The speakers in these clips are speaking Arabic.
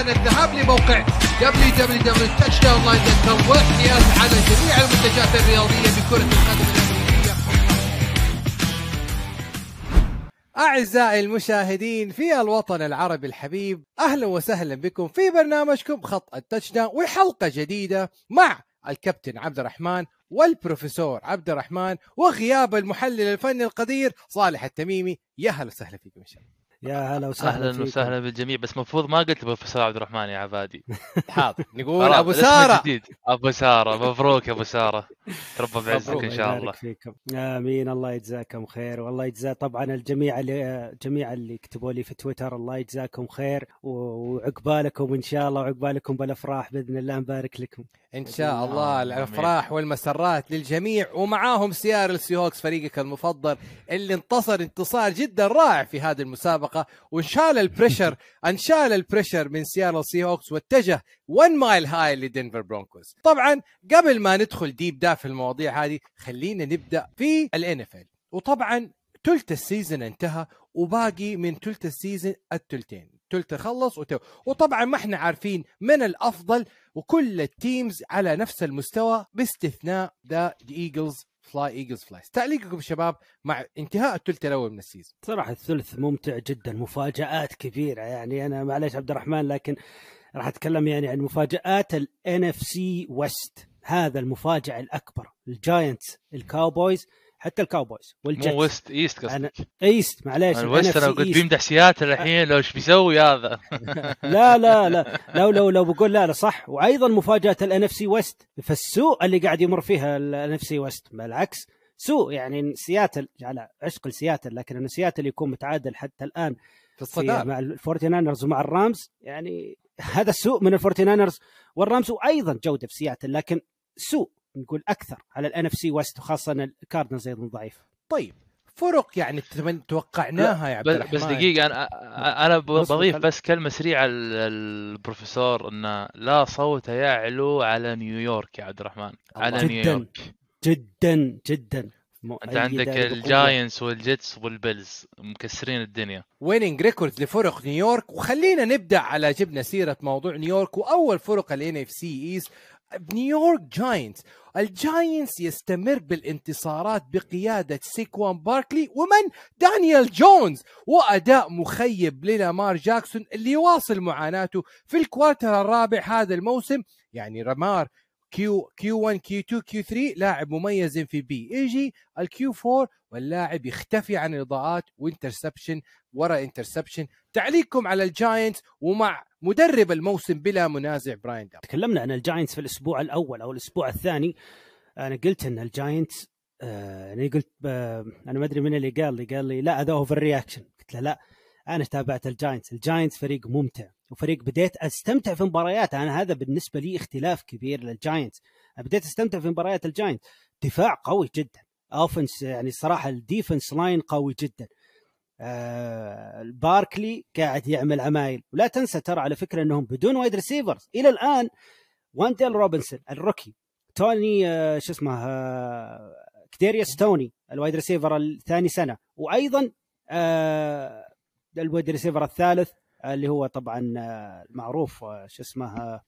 الآن الذهاب لموقع www.touchdownline.com والاحتياز على جميع المنتجات الرياضية بكرة القدم الأمريكية. أعزائي المشاهدين في الوطن العربي الحبيب أهلا وسهلا بكم في برنامجكم خط التاتش داون وحلقة جديدة مع الكابتن عبد الرحمن والبروفيسور عبد الرحمن وغياب المحلل الفني القدير صالح التميمي. يا هلا وسهلا فيكم إن شاء الله. يا هلا وسهلا أهلا. وسهلا بالجميع. بس المفروض ما قلت بروفيسور عبد الرحمن يا عبادي. حاضر. نقول أبو سارة. الجديد. أبو سارة. مبروك يا أبو سارة. تربى بعزك إن الله شاء يبارك الله فيكم. آمين. الله يجزاكم خير. والله يجزا طبعا الجميع اللي جميع اللي كتبوا لي في تويتر الله يجزاكم خير. وعقبالكم إن شاء الله. وعقبالكم بالأفراح بإذن الله. نبارك لكم. إن شاء الله. الأفراح والمسرات للجميع. ومعاهم Seattle Seahawks فريقك المفضل اللي انتصر انتصار جدا رائع في هذه المسابقة. وانشال ال pressure انشال ال pressure من Seattle Seahawks واتجه 1 mile high ل Denver Broncos طبعا قبل ما ندخل deep down في المواضيع هذه خلينا نبدأ في ال NFC وطبعا ثلث ال season انتهى وباقي من ثلث ال season الثلثين ثلث خلص وتو. وطبعا ما إحنا عارفين من الأفضل وكل ال teams على نفس المستوى باستثناء the Eagles fly Eagles fly تعليقكم شباب مع انتهاء الثلث الأول من ال season. صراحة الثلث ممتع جدا مفاجآت كبيرة. يعني أنا معليش عبد الرحمن لكن راح أتكلم يعني عن مفاجآت ال NFC West هذا المفاجاه الأكبر. الجاينتس الكاوبويز حتى الكاوبويز والجيتس مو ويست East أنا- قصدك؟ East معليش ال West أنا قلت. بيمدح سياتل الحين لو إيش بيسوي هذا؟ لا لا لا. لو لو لو بقول لا لا صح. وأيضا مفاجأة ال NFC West فالسوء اللي قاعد يمر فيها ال NFC West بالعكس سوء. يعني سياتل على عشق لسياتل لكن انه سياتل يكون متعادل حتى الآن في الصداره مع ال Forty-Niners ومع ال Rams يعني هذا السوء من ال Forty-Niners وال Rams وأيضا جودة في سياتل لكن سوء. نقول أكثر على ال NFC West وخاصه ال Cardinals أيضا ضعيف. طيب فرق يعني تمن- توقعناها يا عبد الرحمن. بس دقيقة أنا أنا بضيف بس كلمة سريعة ال- البروفيسور انه لا صوت يعلو على نيويورك يا عبد الرحمن. على جداً. نيويورك. جدا جدا. أنت عندك ال Giants وال Jets وال Bills مكسرين الدنيا. winning record لفرق نيويورك. وخلينا نبدأ على جبنا سيرة موضوع نيويورك. وأول فرق ال NFC East New York Giants ال Giants يستمر بالانتصارات بقيادة سيكوان باركلي ومن؟ دانيال جونز. وأداء مخيب للامار جاكسون اللي يواصل معاناته في ال quarter الرابع هذا الموسم. يعني لامار Q Q 1 Q 2 Q 3 لاعب مميز MVP يجي ال Q 4 واللاعب يختفي عن الإضاءات. و interception ورا interception تعليقكم على ال Giants ومع مدرب الموسم بلا منازع براين دابول تكلمنا عن ال Giants في الأسبوع الأول أو الأسبوع الثاني. أنا قلت إن ال Giants آه أنا قلت آه أنا ما أدري من اللي قال لي قال لي لا هذا overreaction قلت له لا أنا تابعت ال Giants. ال Giants فريق ممتع وفريق بديت أستمتع في مباريات. أنا هذا بالنسبة لي اختلاف كبير لل Giants. بديت أستمتع في مباريات ال Giants. دفاع قوي جدا. offense يعني الصراحه ال defense line قوي جدا. آه باركلي قاعد يعمل عمايل ولا تنسى ترى على فكرة إنهم بدون wide receivers إلى الآن وانديل روبنسون ال rookie. توني آه شو اسمه آه كداريوس توني ال wide receiver الثاني سنة. وأيضا ال wide receiver الثالث اللي هو طبعا المعروف شو اسمه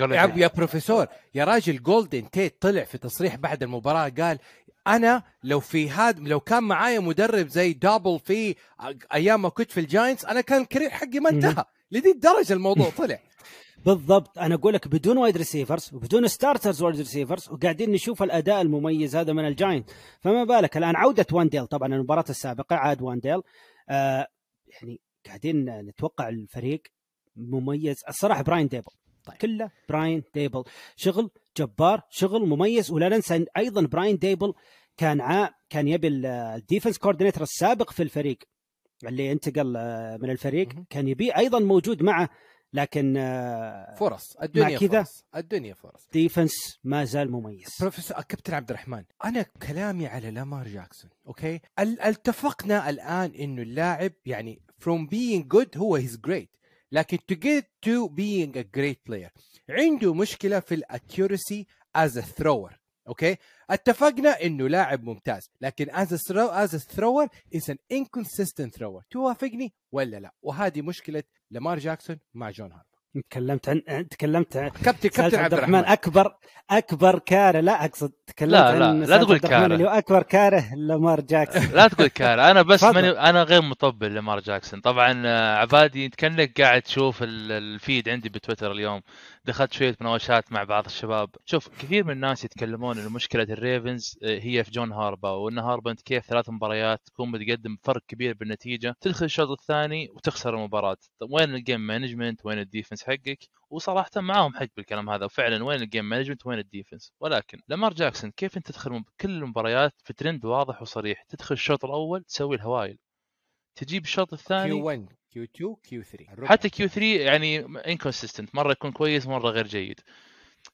يا بروفيسور. يا راجل جولدن تيت طلع في تصريح بعد المباراة قال أنا لو في هذا لو كان معايا مدرب زي دابول في أيام ما كنت في ال Giants أنا كان ال career حقي ما انتهى. لذي الدرجة الموضوع طلع. بالضبط. أنا أقول لك بدون wide receivers وبدون starters wide receivers وقاعدين نشوف الأداء المميز هذا من ال Giants. فما بالك الآن عودة وانديل. طبعا المباراة السابقة عاد وانديل. آه يعني قاعدين نتوقع الفريق مميز. الصراحة براين دابول. طيب. كله براين دابول. شغل جبار شغل مميز. ولا ننسى أيضا براين دابول كان ع... كان يبي ال defense coordinator السابق في الفريق اللي انتقل من الفريق. كان يبيه أيضا موجود معه لكن فرص. الدنيا كذا فرص. الدنيا فرص. defense ما زال مميز. بروفيسور كابتن عبد الرحمن أنا كلامي على لامار جاكسون أوكي؟ ال- اتفقنا الآن إنه اللاعب يعني from being good هو he's great. لكن to get to being a great player. عنده مشكلة في ال accuracy as a thrower. أوكي اتفقنا إنه لاعب ممتاز. لكن as as thrower as an inconsistent thrower توافقني ولا لا؟ وهذه مشكلة لامار جاكسون مع جون هاربو تكلمت عن تكلمت عن كابتن كابتن عبد الرحمن. اكبر أكبر كاره. لا أقصد تكلمت لا، لا، عن لا تقول كاره. اللي هو أكبر كاره لامار جاكسون. لا تقول كاره أنا بس. ماني أنا غير مطبل لمار جاكسون. طبعا آه، عبادي أنت كأنك قاعد تشوف ال- ال feed عندي بتويتر اليوم. دخلت شوية مناوشات مع بعض الشباب. شوف كثير من الناس يتكلمون ان مشكلة ال Ravens آه، هي في جون هاربو وإن هاربو أنت كيف ثلاث مباريات تكون متقدم فرق كبير بالنتيجة. تدخل الشوط الثاني وتخسر المباراة. طب وين ال game management وين ال defense حقك وصراحه معاهم حق بالكلام هذا. وفعلا وين ال game management وين ال defense ولكن لامار جاكسون كيف أنت تدخل كل المباريات في ترند واضح وصريح؟ تدخل الشوط الأول تسوي الهوايل. تجيب الشوط الثاني Q 1 Q 2 Q 3 حتى Q 3 يعني inconsistent مرة يكون كويس مرة غير جيد.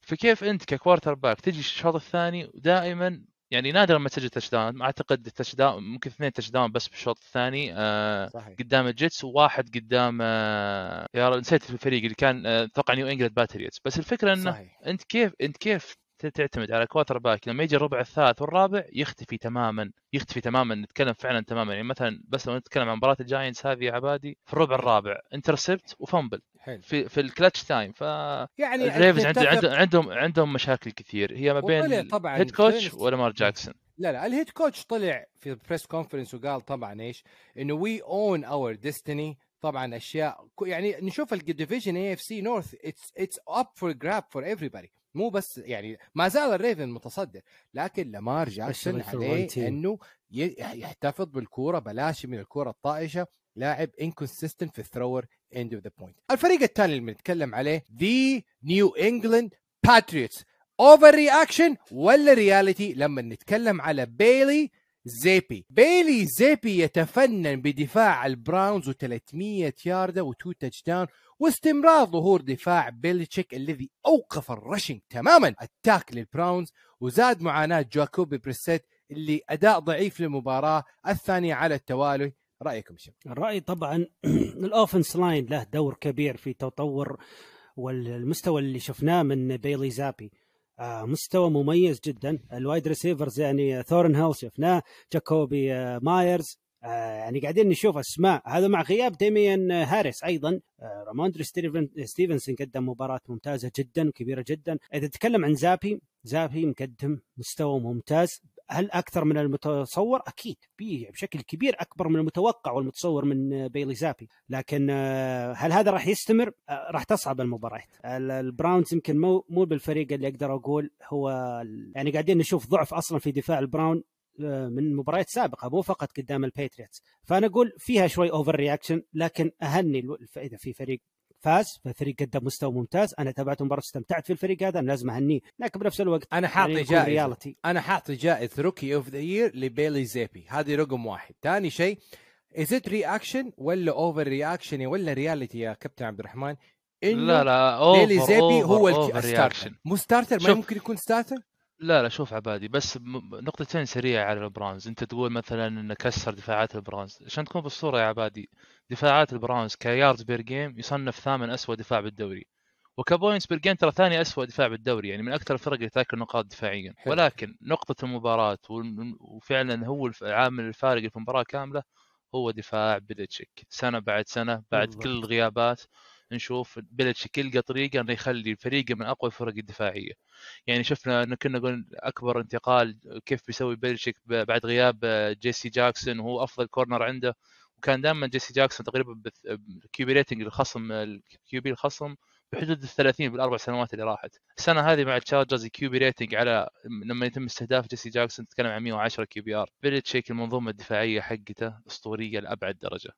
فكيف أنت ك quarterback تجي الشوط الثاني ودائما يعني نادرا ما تسجل touchdown أعتقد ال touchdown ممكن اثنين touchdown بس بالشوط الثاني. آه صحيح. قدام ال Jets وواحد قدام آه يا نسيت الفريق اللي كان آه، أتوقع New England Patriots بس الفكرة إنه أنت كيف أنت كيف تعتمد على quarterback لما يجي الربع الثالث والرابع يختفي تماما يختفي تماما نتكلم فعلا تماما. يعني مثلا بس لو نتكلم عن مباراة ال Giants هذه يا عبادي في الربع الرابع intercept و fumble حلو. في في ال clutch time ف يعني ال Ravens نتفق- عندهم عندهم عندهم مشاكل كثير. هي ما بين طبعاً head coach ولامار جاكسون لا لا ال head coach طلع في ال press conference وقال طبعا إيش؟ إنه we own our destiny طبعا أشياء يعني نشوف ال division AFC North it's it's up for grabs for every مو بس يعني ما زال ال Ravens متصدر لكن لامار جاكسون عليه. إنه يحتفظ بالكورة بلاش من الكورة الطائشة لاعب inconsistent في ال thrower end of the point الفريق الثاني اللي بنتكلم عليه the New England Patriots overreaction ولا reality لما نتكلم على بيلي زابي. بيلي زابي يتفنن بدفاع ال Browns و300 ياردة و2 touchdown واستمرار ظهور دفاع بيلتشيك الذي أوقف ال rushing تماما. attack لل Browns وزاد معاناة جاكوبي بريسيت اللي أداء ضعيف للمباراة الثانية على التوالي. رأيكم شو الرأي طبعا ال offense line له دور كبير في تطور والمستوى اللي شفناه من بيلي زابي. مستوى مميز جدا. ال wide receivers يعني ثورنتون شفناه جاكوبي آه مايرز آه يعني قاعدين نشوف أسماء. هذا مع غياب ديميان هاريس أيضا. آه ستيفن ستيفنسون قدم مباراة ممتازة جدا وكبيره جدا. إذا تتكلم عن زابي زابي مقدم مستوى ممتاز. هل أكثر من المتصور؟ أكيد بشكل كبير أكبر من المتوقع والمتصور من بيلي زابي، لكن آه، هل هذا راح يستمر؟ آه، راح تصعب المباريات. ال- Browns يمكن مو مو بالفريق اللي أقدر أقول هو يعني قاعدين نشوف ضعف أصلا في دفاع ال Browns آه، من مباريات سابقة مو فقط قدام ال Patriots فأنا أقول فيها شوي overreaction لكن أهني إذا في فريق فاز فالفريق قدم مستوى ممتاز. أنا تابعت المباراه استمتعت في الفريق هذا. أنا لازم اهنيه لكن بنفس الوقت أنا حاطي يعني يكون جائزة. رياليتي أنا حاطي جائزة rookie of the year لبيلي زابي. هذه رقم واحد. ثاني شيء is it reaction ولا overreaction ولا reality يا كابتن عبد الرحمن؟ لا لا over بيلي زيبي هو over reaction ال starter مو starter ما. ممكن يكون starter لا لا شوف عبادي بس نقطتين سريعة على البرونكوز. أنت تقول مثلا انه كسر دفاعات البرونكوز. عشان تكون بالصورة يا عبادي دفاعات البرونكوز ك yards per game يصنف ثامن أسوأ دفاع بالدوري وك points per game ترى ثاني أسوأ دفاع بالدوري يعني من أكثر الفرق اللي تاكل نقاط دفاعيا حلو. ولكن نقطة المباراة وال- وفعلا هو العامل الفارق في المباراة كاملة هو دفاع بيلتشيك سنة بعد سنة بعد بالضبط. كل الغيابات نشوف بيلتشيك يلقى طريقة إنه يخلي الفريق من أقوى الفرق الدفاعية يعني شفنا إنه كنا نقول أكبر انتقال كيف بيسوي بيلتشيك ب- بعد غياب جيسي جاكسون وهو أفضل corner عنده وكان دائما جيسي جاكسون تقريبا ال QB rating الخصم ال QB الخصم بحدود ال 30 بالأربع سنوات اللي راحت. السنة هذه مع التشارجرز ال QB rating على لما يتم استهداف جيسي جاكسون تتكلم عن 110 QBR. بيلتشيك المنظومة الدفاعية حقته أسطورية لأبعد درجة.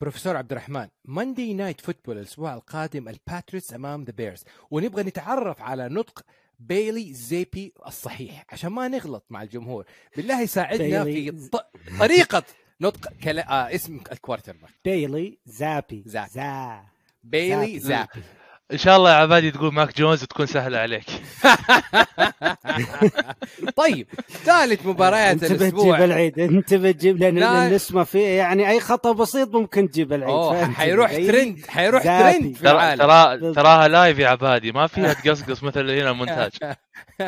بروفيسور عبد الرحمن Monday Night Football الأسبوع القادم الباتريتس أمام the Bears ونبغى نتعرف على نطق بيلي زيبي الصحيح عشان ما نغلط مع الجمهور. بالله يساعدنا بيلي في ط... طريقة نطق كلا... آه اسم ال quarterback بيلي زابي زابي. زا بيلي زابي. زابي إن شاء الله يا عبادي تقول ماك جونز تكون سهلة عليك. طيب ثالث مباريات أنت الأسبوع. بتجيب العيد أنت بتجيب لأن لا. الاسم فيه يعني أي خطأ بسيط ممكن تجيب العيد. أوه حيروح ترند حيروح. ترند ترى العالم. ترى تراها live يا عبادي. ما فيها تقصقص مثل هنا المونتاج.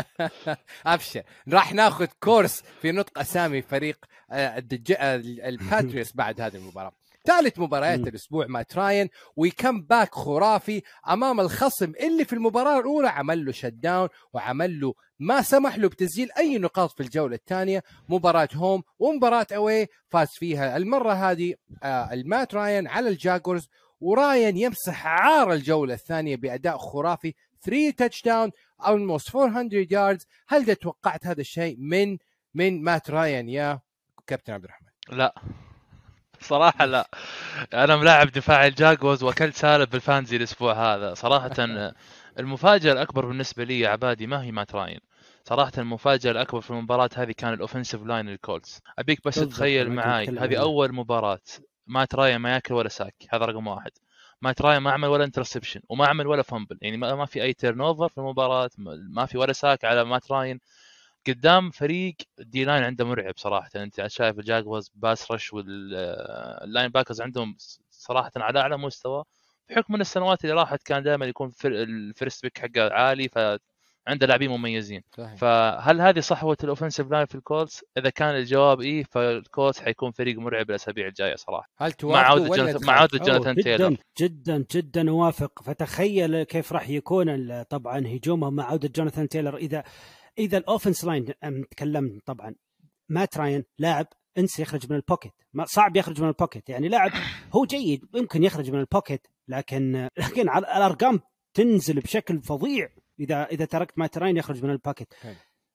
ابشر راح ناخذ course في نطق أسامي فريق الباتريوتس بعد هذه المباراة. ثالث مباريات. الأسبوع مات راين و comeback خرافي أمام الخصم اللي في المباراة الأولى. عمل له shut down وعمل له ما سمح له بتسجيل أي نقاط في الجولة الثانية. مباراة home ومباراة away فاز فيها المرة هذه آه، المات راين على الجاكوارز. وراين يمسح عار الجولة الثانية بأداء خرافي. 3 touchdown almost 400 yards هل توقعت هذا الشيء من من مات راين يا كابتن عبد الرحمن. لا. صراحة لا. أنا ملاعب دفاع الجاكوارز وأكلت سالب بال fantasy الأسبوع هذا. صراحة المفاجأة الأكبر بالنسبة لي يا عبادي ما هي مات راين. صراحة المفاجأة الأكبر في المباراة هذه كان ال offensive line للكولتس. أبيك بس تتخيل معاي هذه. أول مباراة. مات راين ما ياكل ولا sack. هذا رقم واحد. مات راين ما عمل ولا interception وما عمل ولا fumble يعني ما ما في أي turnover في المباراة ما في ولا sack على مات راين. قدام فريق D-line عنده مرعب صراحة. أنت شايف الجاكوارز pass rush وال linebackers عندهم صراحة على أعلى مستوى. بحكم إن السنوات اللي راحت كان دائما يكون ال first pick حقه عالي فعنده لاعبين مميزين. صحيح. فهل هذه صحوة الاوفنسيف لاين في الكولز؟ إذا كان الجواب إيه فالكولتس حيكون فريق مرعب الأسابيع الجاية صراحة. هل مع عودة جوناثان مع عودة جوناثان تايلر جدا جدا اوافق فتخيل كيف راح يكون طبعا هجومهم مع عودة جوناثان تايلر إذا إذا ال offense line تكلمت طبعا مات راين لاعب انسى يخرج من ال pocket ما صعب يخرج من ال pocket يعني لاعب هو جيد يمكن يخرج من ال pocket لكن لكن على- الأرقام تنزل بشكل فظيع إذا إذا تركت مات راين يخرج من ال pocket.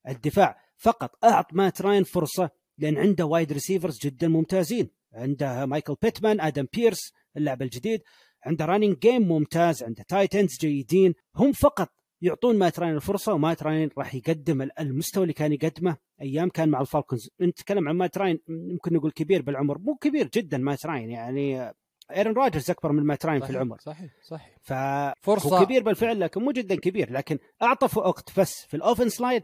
الدفاع فقط أعط مات راين فرصة لأن عنده wide receivers جدا ممتازين. عنده مايكل بيتمان آدم بيرس اللاعب الجديد. عنده running game ممتاز عنده tight ends جيدين. هم فقط يعطون مات راين الفرصة ومات راين راح يقدم ال- المستوى اللي كان يقدمه أيام كان مع الفالكونز. نتكلم عن مات راين ممكن نقول كبير بالعمر. مو كبير جدا مات راين يعني ايرن راجرز أكبر من مات راين في العمر. صحيح صحيح. ف فرصة. هو كبير بالفعل لكن مو جدا كبير لكن أعطى وقت بس. في ال offense line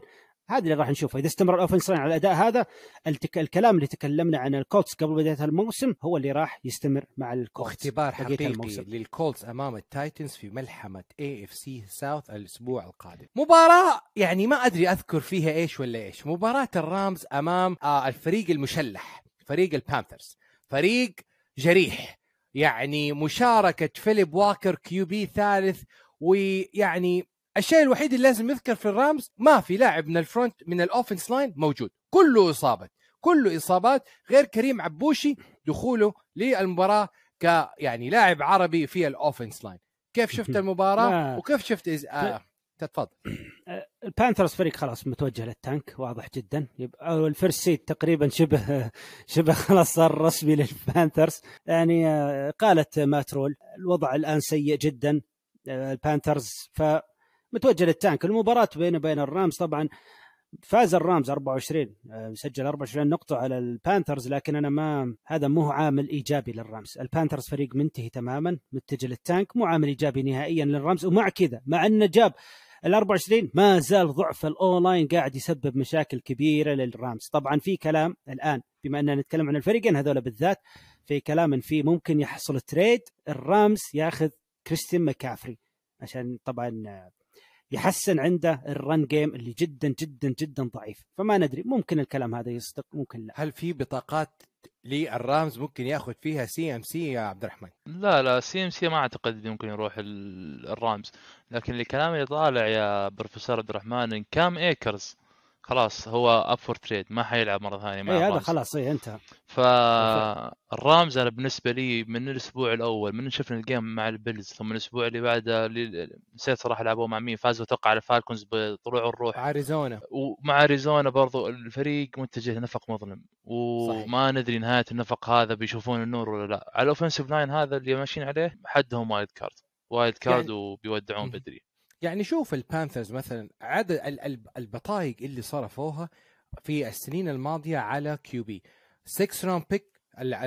هذا اللي راح نشوفه إذا استمر ال offense على الأداء هذا التك... الكلام اللي تكلمنا عن الكولتس قبل بداية الموسم هو اللي راح يستمر مع الكولتس واختبار بقية حقيقي الموسم. للكولتس أمام التايتنز في ملحمة AFC South الأسبوع القادم. مباراة يعني ما أدري أذكر فيها إيش ولا إيش. مباراة الرامز أمام آه الفريق المشلح فريق البانثرز. فريق جريح. يعني مشاركة فيليب واكر QB ثالث ويعني الشيء الوحيد اللي لازم يذكر في الرامز ما في لاعب من ال front من ال offense line موجود. كله اصابه كله إصابات غير كريم عبوشي دخوله للمباراة ك يعني لاعب عربي في ال offense line كيف شفت المباراة. وكيف شفت إز... آه تفضل البانثرز فريق خلاص متوجه لل tank واضح جدا. ال first seed تقريبا شبه شبه خلاص صار رسمي للبانثرز يعني آه، إقالة مات رول الوضع الآن سيء جدا آه، البانثرز فمتوجه لل tank. المباراة بينه وبين الرامز طبعا فاز الرامز 24 آه، سجل 24 نقطة على البانثرز لكن أنا ما هذا مو عامل إيجابي للرامز، البانثرز فريق منتهي تماما متجه لل tank مو عامل إيجابي نهائيا للرامز. ومع كذا مع انه جاب ال 24 ما زال ضعف ال O-line قاعد يسبب مشاكل كبيرة للرامز، طبعا في كلام الآن بما أننا نتكلم عن الفريقين هذول بالذات في كلام إن في ممكن يحصل trade الرامز ياخذ كريستيان ماكافري عشان طبعا يحسن عنده ال run game اللي جدا جدا جدا ضعيف. فما ندري ممكن الكلام هذا يصدق ممكن لا. هل في بطاقات للرامز ممكن ياخذ فيها CM C يا عبد الرحمن؟ لا لا CMC ما أعتقد يمكن يروح ال- الرامز. لكن الكلام اللي طالع يا بروفيسور عبد الرحمن إن كام ايكرز خلاص هو up for trade ما حيلعب مرة ثانية مع اي هذا خلاص اي انتهى فالرامز أنا بالنسبة لي من الأسبوع الأول من شفنا ال game مع البيلز ثم الأسبوع اللي بعده نسيت صراحة لعبوا مع مين فازوا أتوقع على فالكونز بطلوع الروح. اريزونا ومع اريزونا برضو الفريق متجه نفق مظلم. وما ندري نهاية النفق هذا بيشوفون النور ولا لا. على ال offensive line هذا اللي ماشيين عليه حدهم wild card wild card يعني- وبيودعون. بدري. يعني شوف البانثرز مثلا عدد ال- ال- البطايق اللي صرفوها في السنين الماضية على QB. 6 round pick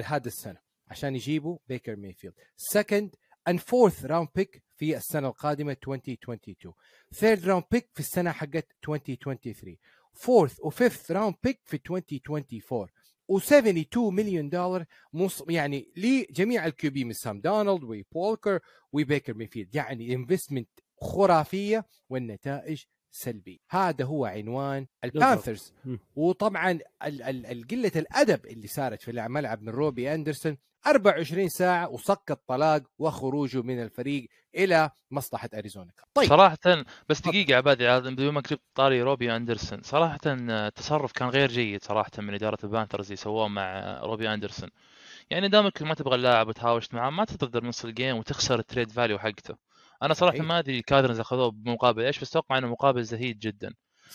هذا السنة عشان يجيبوا بيكر ميفيلد second and fourth round pick في السنة القادمة 2022 third round pick في السنة حقت 2023 fourth و fifth round pick في 2024 و72 مليون دولار مص... يعني لجميع ال QB من سام دارنولد ووولكر وبيكر ميفيلد يعني investment خرافية والنتائج سلبية. هذا هو عنوان البانثرز. وطبعا ال- ال- ال- قلة الأدب اللي صارت في الملعب من روبي أندرسون. 24 ساعة وسقط طلاق وخروجه من الفريق إلى مصلحة أريزونا. طيب. صراحة بس دقيقة عبادي عاد بدون ما جبت طاري روبي أندرسون. صراحة التصرف كان غير جيد صراحة من إدارة البانثرز اللي سووه مع روبي أندرسون. يعني دامك ما تبغى اللاعب وتهاوشت معاه ما تقدر نص ال game وتخسر ال trade value حقته. أنا صراحة صحيح. ما أدري كاردينالز أخذوه بمقابل إيش بس أتوقع إنه مقابل زهيد جدا.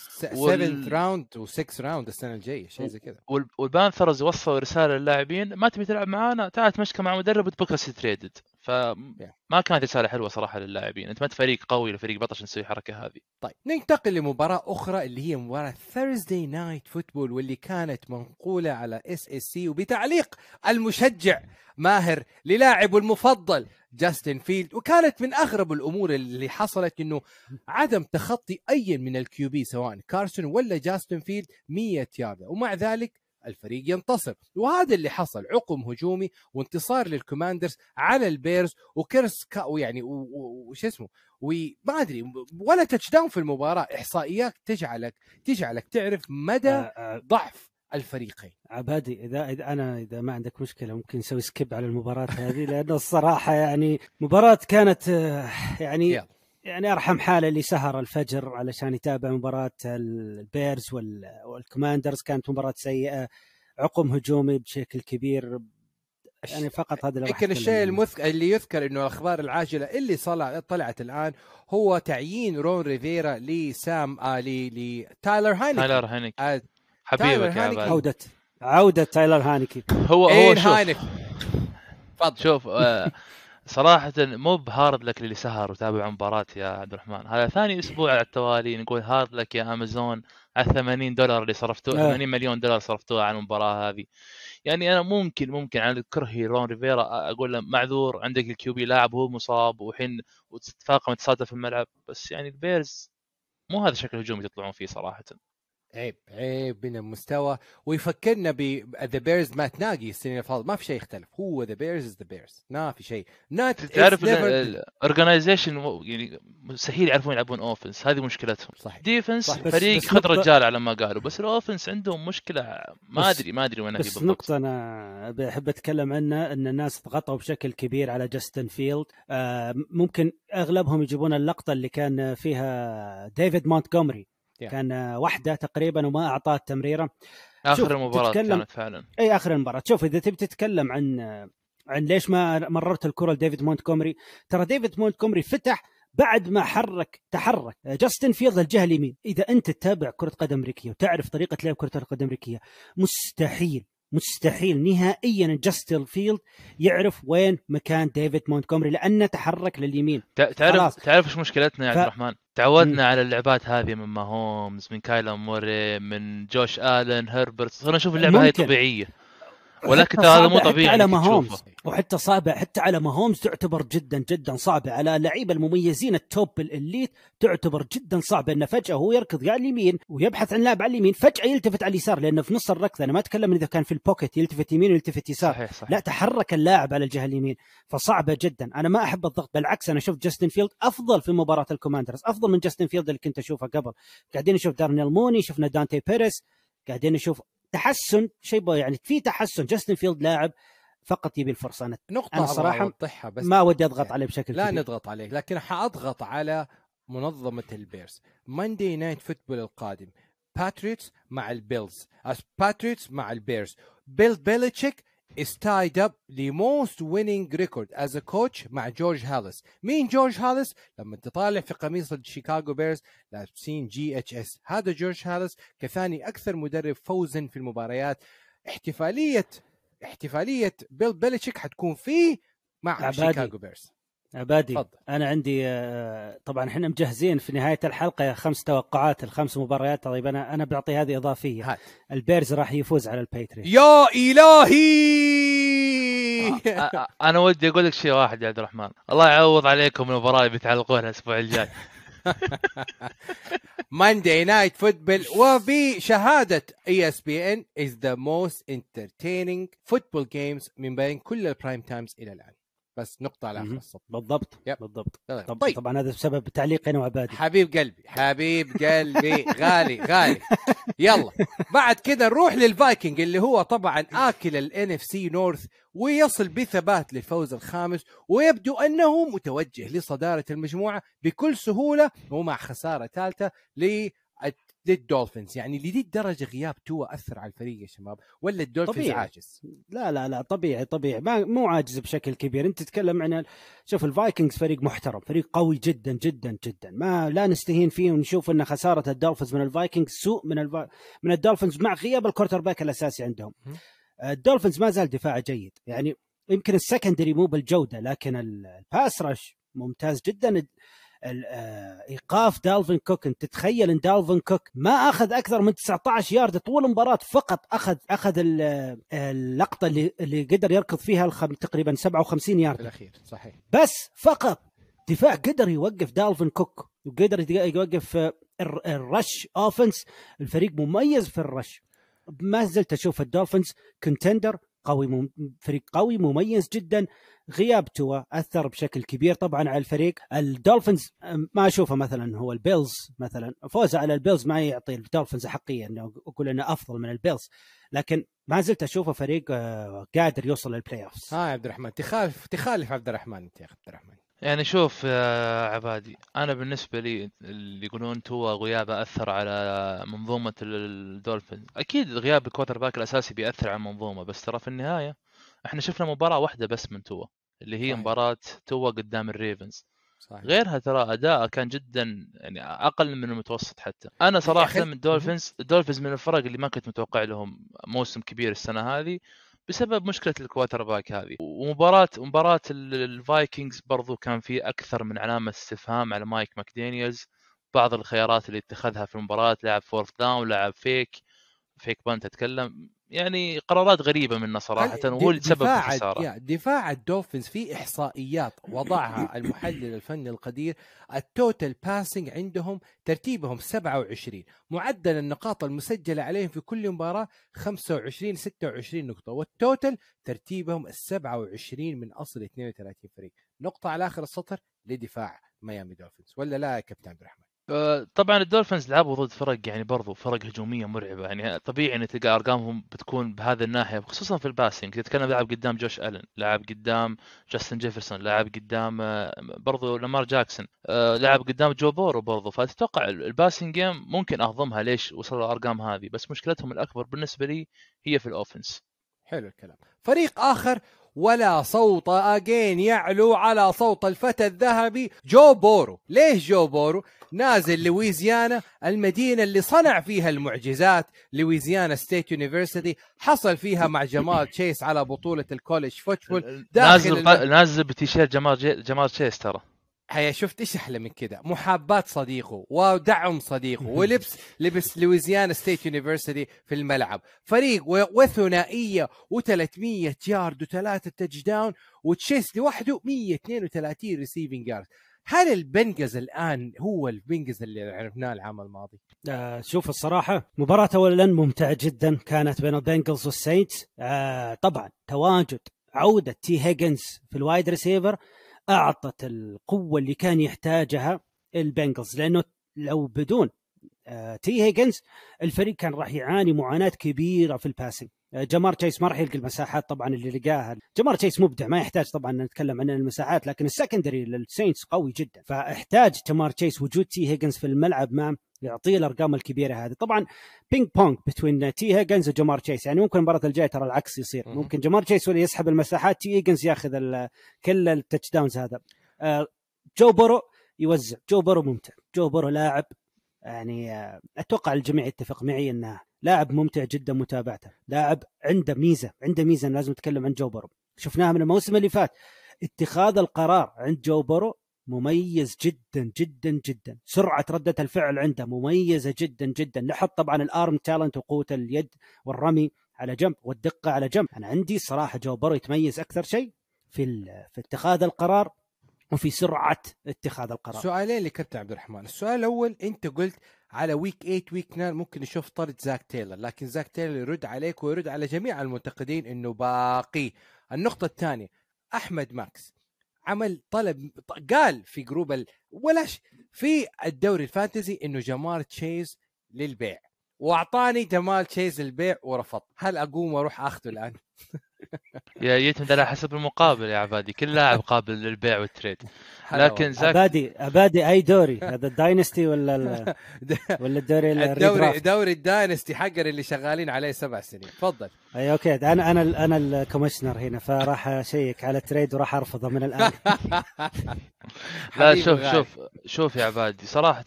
7 وال- round و6 round السنة الجاية شيء زي كذا. وال- والبانثرز وصلوا رسالة للاعبين ما تبي تلعب معانا تعال تمشكل مع مدرب وتبقى traded. فما كانت رسالة حلوة صراحة للاعبين. أنت ما أنت فريق قوي ولا فريق بطل عشان تسوي الحركة هذه. طيب ننتقل لمباراة أخرى اللي هي مباراة Thursday Night Football واللي كانت منقولة على اس اس سي وبتعليق المشجع ماهر للاعبه المفضل جاستن فيلد وكانت من أغرب الأمور اللي حصلت إنه عدم تخطي أي من ال QB سواء كارسون ولا جاستن فيلد 100 ياردة. ومع ذلك الفريق ينتصر. وهذا اللي حصل. عقم هجومي وانتصار للكوماندرز على البيرز وكيرس كا ويعني و- و- وش اسمه؟ وما أدري. ولا touchdown في المباراة. إحصائيات تجعلك تجعلك تعرف مدى آه، آه، ضعف الفريقين. عبادي اذا إذا أنا إذا ما عندك مشكلة ممكن نسوي skip على المباراة هذه لأنه الصراحة يعني مباراة كانت آه، يعني يلا. يعني أرحم حاله اللي سهر الفجر علشان يتابع مباراة البيرز وال- والكوماندرز. كانت مباراة سيئة عقم هجومي بشكل كبير. يعني فقط هذا يمكن أتكلم الشيء. المذك... اللي يذكر إنه الأخبار العاجلة اللي صلع... طلعت الآن هو تعيين رون ريفيرا لسام ل... لتايلر هاينكي تايلر هينك آه حبيبك يا عودة عودة تايلر هانيكي. هو هو اين شوف. هاينكي تفضل. شوف آه، صراحة مو ب hard luck اللي سهر وتابع مباراة يا عبد الرحمن. هذا ثاني أسبوع على التوالي نقول hard luck يا أمازون على 80 دولار اللي صرفتوه آه. 80 مليون دولار صرفتوها على المباراة هذه. يعني أنا ممكن ممكن على كرهي رون ريفيرا أقول له معذور عندك ال QB لاعب هو مصاب وحين وتتفاقم تصادف في الملعب بس يعني البيرز مو هذا شكل الهجوم يطلعون فيه صراحة. عيب عيب من المستوى. ويفكرنا ب the Bears مات ناقي السنين اللي فاتت. ما في شيء يختلف. هو the Bears is the Bears ما في شيء. نات تعرف ال organization يعني مستحيل يعرفون يلعبون offense هذه مشكلتهم. صحيح. defense صح، بس- فريق نقطة- رجال على ما قالوا. بس ال offense عندهم مشكلة. ما ادري ما أدري وين هي بس بالضبط نقطة أنا بحب أتكلم عنها أن الناس ضغطوا بشكل كبير على جاستن فيلد آه، ممكن أغلبهم يجيبون اللقطة اللي كان فيها ديفيد مونتغومري Yeah. كان واحدة تقريبا وما أعطاه التمريرة. آخر المباراة تتكلم- كانت فعلا. أي آخر المباراة. شوف إذا تبي تتكلم عن عن ليش ما مررت الكرة لديفيد مونتغومري ترى ديفيد مونتغومري فتح بعد ما حرك تحرك. جاستن فيلد الجهة اليمين. إذا أنت تتابع كرة قدم أمريكية وتعرف طريقة لعب كرة القدم الأمريكية مستحيل. مستحيل نهائيا إن جاستن فيلد يعرف وين مكان ديفيد مونتغومري لأنه تحرك لليمين. تع- تعرف خلاص. تعرف إيش مشكلتنا يا عبد ف- الرحمن؟ تعودنا على اللعبات هذه من ماهومز من كايلر موري من جوش آلن هربرت. صرنا نشوف اللعبة ممكن. طبيعية. ولكن ترى هذا مو طبيعي على ماهومز. وحتى صعبة حتى على ماهومز تعتبر جدا جدا صعبة على اللعيبة المميزين ال top ال elite تعتبر جدا صعبة إنه فجأة هو يركض على اليمين ويبحث عن لاعب على اليمين فجأة يلتفت على اليسار لأنه في نص الركض أنا ما أتكلم إذا كان في ال pocket يلتفت يمين ويلتفت يسار. صحيح صحيح. لا تحرك اللاعب على الجهة اليمين فصعبة جدا. أنا ما أحب الضغط بالعكس أنا شفت جاستن فيلد أفضل في مباراة الكوماندرز أفضل من جاستن فيلد اللي كنت أشوفه قبل. قاعدين نشوف دارنيل موني شفنا دانتي بيتيس قاعدين نشوف تحسن شيء يعني في تحسن. جاستن فيلد لاعب فقط يبي الفرصة. أنا نقطة أنا صراحة بس ما ودي أضغط عليه بشكل لا كبير. نضغط عليه لكن حأضغط على منظمة البيرز Monday Night Football القادم. باتريوتس مع البيلز. باتريوتس مع البيرز بيل بيلتشيك is tied up the most winning record as a coach مع جورج هاليس مين جورج هاليس لما تطالع في قميص الشيكاغو بيرز لابسين GHS هذا جورج هاليس كثاني أكثر مدرب فوزا في المباريات. احتفاليه احتفالية بيل بيلتشيك حتكون فيه مع. شيكاغو بيرز عبادي تفضل. أنا عندي آه، طبعا إحنا مجهزين في نهاية الحلقة خمس توقعات الخمس مباريات طيب أنا أنا بعطي هذه إضافية. هات. البيرز راح يفوز على البيتريوتس يا إلهي! اي أ- أ- أنا ودي أقول لك شيء واحد يا عبد الرحمن. الله يعوض عليكم المباراة اللي بتعلقونها الأسبوع الجاي. Monday Night Football وبشهادة ESPN is the most entertaining football games من بين كل ال prime times إلى الآن. بس نقطة على مهم. السطر بالضبط yep. بالضبط. طب طيب. طبعا هذا بسبب تعليقي أنا وعبادي. حبيب قلبي حبيب قلبي. غالي غالي. يلا. بعد كده نروح للفايكنج اللي هو طبعا آكل ال NFC North ويصل بثبات للفوز الخامس ويبدو أنه متوجه لصدارة المجموعة بكل سهولة ومع خسارة ثالثة ل للدولفينز يعني لدي الدرجة غياب توا أثر على الفريق يا شباب؟ ولا الدولفينز طبيعي. عاجز؟ لا لا لا طبيعي طبيعي. ما مو عاجز بشكل كبير. انت تتكلم عن شوف الفايكنجز فريق محترم فريق قوي جدا جدا جدا. ما لا نستهين فيه ونشوف إن خسارة الدولفينز من الفايكنجز سوء من الفا... من الدولفينز مع غياب ال quarterback الأساسي عندهم. الدولفينز ما زال دفاعه جيد. يعني يمكن ال secondary مو بالجودة لكن ال- ال pass rush ممتاز جدا. إيقاف دالفين كوك. انت تتخيل إن دالفين كوك ما أخذ أكثر من 19 يارد طول المباراة فقط اخذ أخذ ال- اللقطة اللي اللي قدر يركض فيها تقريبا 57 في يارد. الأخير صحيح. بس فقط دفاع قدر يوقف دالفين كوك وقدر يوقف آه، الر- ال rush offense الفريق مميز في ال rush. ما زلت أشوف الدولفينز contender قوي. فريق قوي مميز جدا. غياب توا أثر بشكل كبير طبعا على الفريق. الدولفينز ما أشوفه مثلا هو البيلز مثلا. فوزه على البيلز ما يعطي الدولفينز حقيقه إنه أقول إنه أفضل من البيلز. لكن ما زلت أشوفه فريق آه، قادر يوصل لل playoffs ها يا عبد الرحمن تخالف تخالف عبد الرحمن أنت يا عبد الرحمن. يعني شوف يا عبادي أنا بالنسبة لي اللي يقولون توا غيابه أثر على منظومة الدولفين. أكيد غياب ال quarterback الأساسي بيأثر على المنظومة بس ترى في النهاية إحنا شفنا مباراة واحدة بس من توا اللي هي صحيح. مباراة توا قدام الريفنز. صحيح. غيرها ترى اداءه كان جدا يعني أقل من المتوسط حتى. أنا صراحة من الدولفينز الدولفينز من الفرق اللي ما كنت متوقع لهم موسم كبير السنة هذه. بسبب مشكلة ال quarterback هذه. ومباراة مباراة ال- الفايكنجز برضو كان في أكثر من علامة استفهام على مايك ماكدانيالز بعض الخيارات اللي اتخذها في المباراة لعب fourth down لعب fake fake punt أتكلم. يعني قرارات غريبة منه صراحة اللي تسبب في دفاع الخسارة. دفاع الدولفينز في إحصائيات وضعها المحلل الفني القدير ال total passing عندهم ترتيبهم 27 معدل النقاط المسجلة عليهم في كل مباراة 25 26 نقطة وال total ترتيبهم ال 27 من أصل 32 فريق. نقطة على آخر السطر لدفاع ميامي دولفينز. ولا لا يا كابتن عبد الرحمن؟ طبعا الدولفينز لعبوا ضد فرق يعني برضو فرق هجومية مرعبة. يعني طبيعي إن تلقى أرقامهم بتكون بهذه الناحية خصوصا في ال passing تتكلم لاعب قدام جوش ألن لاعب قدام جاستن جيفرسون لاعب قدام آه، برضو لامار جاكسون آه، لاعب قدام جو بورو برضو. فتتوقع ال passing game ممكن أهضمها ليش وصلوا الأرقام هذه. بس مشكلتهم الأكبر بالنسبة لي هي في ال offense. حلو الكلام. فريق آخر ولا صوت again يعلو على صوت الفتى الذهبي. جو بورو. ليش جو بورو؟ نازل لويزيانا المدينة اللي صنع فيها المعجزات Louisiana State University. حصل فيها مع جمار تشيس على بطولة ال college football داخل نازل الم- نازل بتيشيرت جمار جي... جمار تشيس ترى. هيا شفت إيش أحلى من كده؟ محاباة صديقه ودعم صديقه ولبس لبس Louisiana State University في الملعب. فريق و- وثنائية و300 يارد وثلاثة touchdown وتشيس لوحده 132 receiving yard هل البنجلز الآن هو البنجلز اللي عرفناه العام الماضي؟ آه شوف الصراحة مباراة أولا ممتعة جدا كانت بين البنجلز والساينتس. آه طبعا تواجد عودة تي هيجنز في ال wide receiver أعطت القوة اللي كان يحتاجها البنجلز لأنه لو بدون آه تي هيجنز الفريق كان راح يعاني معاناة كبيرة في ال passing جمار تشيس ما راح يلقى المساحات طبعا اللي لقاها. جمار تشيس مبدع ما يحتاج طبعا نتكلم عن المساحات لكن ال secondary للساينتس قوي جدا. فاحتاج جمار تشيس وجود تي هيجنز في الملعب معه يعطيه الأرقام الكبيرة هذه. طبعا ping pong بين تي هيجنز وجمار تشيس يعني ممكن المباراة الجاية ترى العكس يصير. ممكن جمار تشيس هو اللي يسحب المساحات تي هيجنز ياخذ كل ال touchdowns هذا. آه، جو بورو يوزع. جو بورو ممتع. جو بورو لاعب يعني آه، أتوقع الجميع يتفق معي إنه لاعب ممتع جدا متابعته. لاعب عنده ميزة عنده ميزة لازم نتكلم عن جو بورو شفناها من الموسم اللي فات. اتخاذ القرار عند جو بورو مميز جدا جدا جدا. سرعة ردة الفعل عنده مميزة جدا جدا. نحط طبعا ال arm talent وقوة اليد والرمي على جنب والدقة على جنب. أنا عندي صراحة جو بارو يتميز أكثر شيء في في اتخاذ القرار وفي سرعة اتخاذ القرار. سؤالين لكابتن عبد الرحمن. السؤال الأول أنت قلت على week 8 week 9 ممكن نشوف طرد زاك تايلر لكن زاك تايلر يرد عليك ويرد على جميع المنتقدين إنه باقي النقطة الثانية أحمد ماكس عمل طلب قال في group ال... ولا. في الدوري ال fantasy إنه جمار تشيس للبيع وأعطاني جمار تشيس للبيع ورفضت هل أقوم وأروح أخذه الآن يا يعتمد على حسب المقابل يا عبادي. كل لاعب قابل للبيع وال trade. لكن زاك ابادي ابادي أي دوري؟ هذا ال dynasty ولا ال- ولا الدوري الدوري دوري ال dynasty حقنا اللي شغالين عليه سبع سنين. تفضل. أي okay. أنا أنا أنا ال commissioner هنا فراح أشيك على ال trade وراح أرفضه من الآن. لا شوف. شوف شوف يا عبادي صراحة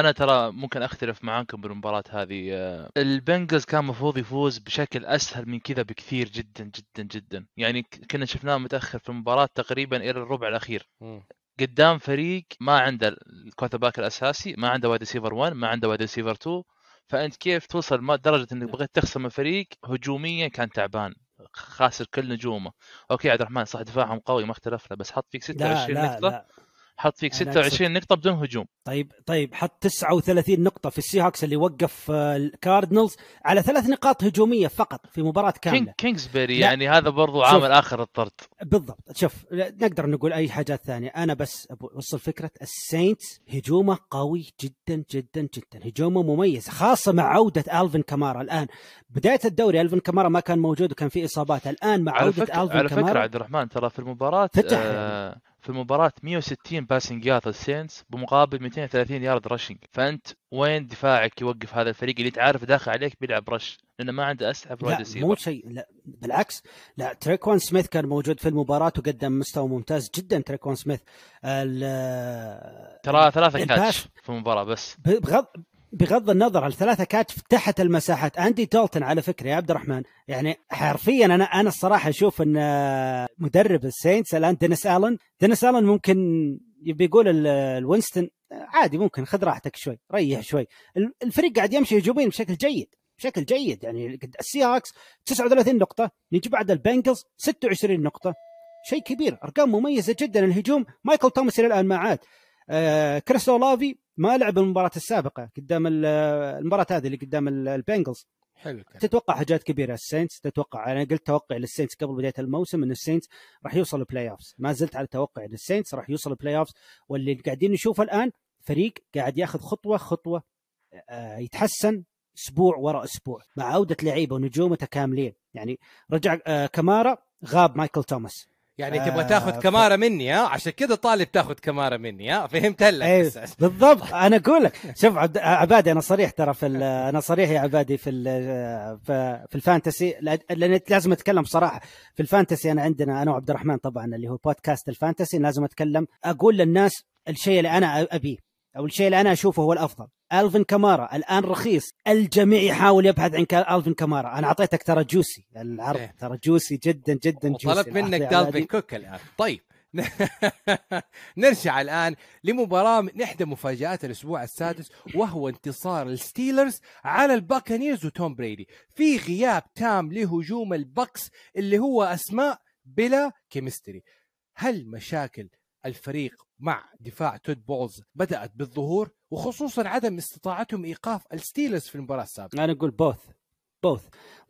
أنا ترى ممكن أختلف معاكم بالمباراة هذه. البنجلز كان مفروض يفوز بشكل أسهل من كذا بكثير جدا جدا جدا. يعني كنا شفناه متأخر في المباراة تقريبا إلى الربع الأخير. قدام فريق ما عنده ال quarterback الأساسي ما عنده wide receiver 1 ما عنده wide receiver 2 فأنت كيف توصل ما درجة إنك بغيت تخسر من فريق هجوميا كان تعبان خاسر كل نجومه. okay عبد الرحمن صح دفاعهم قوي ما اختلفنا بس حط فيك لا 26 لا نقطة؟ لا. حط فيك أنا 26 نقطة بدون هجوم. طيب طيب حط 39 نقطة في السي هوكس اللي وقف آه، الكاردينالز على ثلاث نقاط هجومية فقط في مباراة كينج كاملة كينجزبري. يعني هذا برضو. عامل آخر الطرد. بالضبط. شوف نقدر نقول أي حاجات ثانية. أنا بس أوصل فكرة السينتس هجومه قوي جدا جدا جدا. هجومه مميز خاصة مع عودة ألفين كامارا. الآن بداية الدوري ألفين كامارا ما كان موجود وكان في إصابات. الآن مع عودة فكره ألفين على فكرة عبد الرحمن ترى في المباراة فتح. آه في المباراة 160 passing yard السينتس بمقابل 230 yard rushing فأنت وين دفاعك يوقف هذا الفريق اللي تعرف داخل عليك بيلعب rush لأنه ما عنده أسلحة في لا مو شيء لا بالعكس. لا تريكوان سميث كان موجود في المباراة وقدم مستوى ممتاز جدا تريكوان سميث. ترى ثلاثة ال pass. catch في المباراة بس. بغض بغض النظر الثلاثة catch فتحت المساحات أندي دولتون على فكرة يا عبد الرحمن يعني حرفيا أنا أنا الصراحة أشوف إن مدرب السينتس الآن دينيس ألن دينيس ألن ممكن يبي يقول ال- الوينستون عادي ممكن خذ راحتك شوي ريح شوي. ال- الفريق قاعد يمشي هجوميا بشكل جيد بشكل جيد يعني قد- السي هاكس 39 نقطة نيجي بعد البنجلز 26 نقطة. شيء كبير أرقام مميزة جدا الهجوم مايكل توماس إلى الآن ما عاد. آه كريس أولافي ما لعب المباراة السابقة قدام ال- المباراة هذه اللي قدام ال- البنجلز حلو الكلام. تتوقع حاجات كبيرة السينتس؟ تتوقع أنا قلت توقع للسينتس قبل بداية الموسم إن السينتس راح يوصل ال playoffs ما زلت على توقع إن السينتس راح يوصل ال playoffs واللي قاعدين نشوفه الآن فريق قاعد ياخذ خطوة خطوة آه، يتحسن أسبوع وراء أسبوع مع عودة لعيبة ونجوم متكاملين. يعني رجع آه، كمارا غاب مايكل توماس. يعني آه، تبغى تاخذ ف- كمارة مني ها؟ عشان كذا طالب تاخذ كمارة مني ها؟ فهمت إيه بس. بالضبط. أنا أقول لك شوف عبد عبادي أنا صريح ترى في ال- أنا صريح يا عبادي في ال- في في الفانتسي. لأن لازم أتكلم بصراحة. في ال fantasy أنا عندنا أنا وعبد الرحمن طبعا اللي هو بودكاست ال fantasy لازم أتكلم أقول للناس الشيء اللي أنا أبيه. أو الشيء اللي أنا أشوفه هو الأفضل. ألفين كامارا الآن رخيص. الجميع يحاول يبحث عن ألفين كامارا أنا أعطيتك ترى juicy. العرض إيه. ترى juicy جدا جدا juicy. وطلبت منك عبادي. دالفين كوك الآن. طيب. نرجع الآن لمباراة من إحدى مفاجآت الأسبوع السادس وهو انتصار الستيلرز على الباكانيرز وتوم بريدي. في غياب تام لهجوم البكس اللي هو أسماء بلا chemistry. هل مشاكل الفريق مع دفاع تود بولز بدأت بالظهور وخصوصا عدم استطاعتهم إيقاف الستيلرز في المباراة السابقة. أنا أقول both both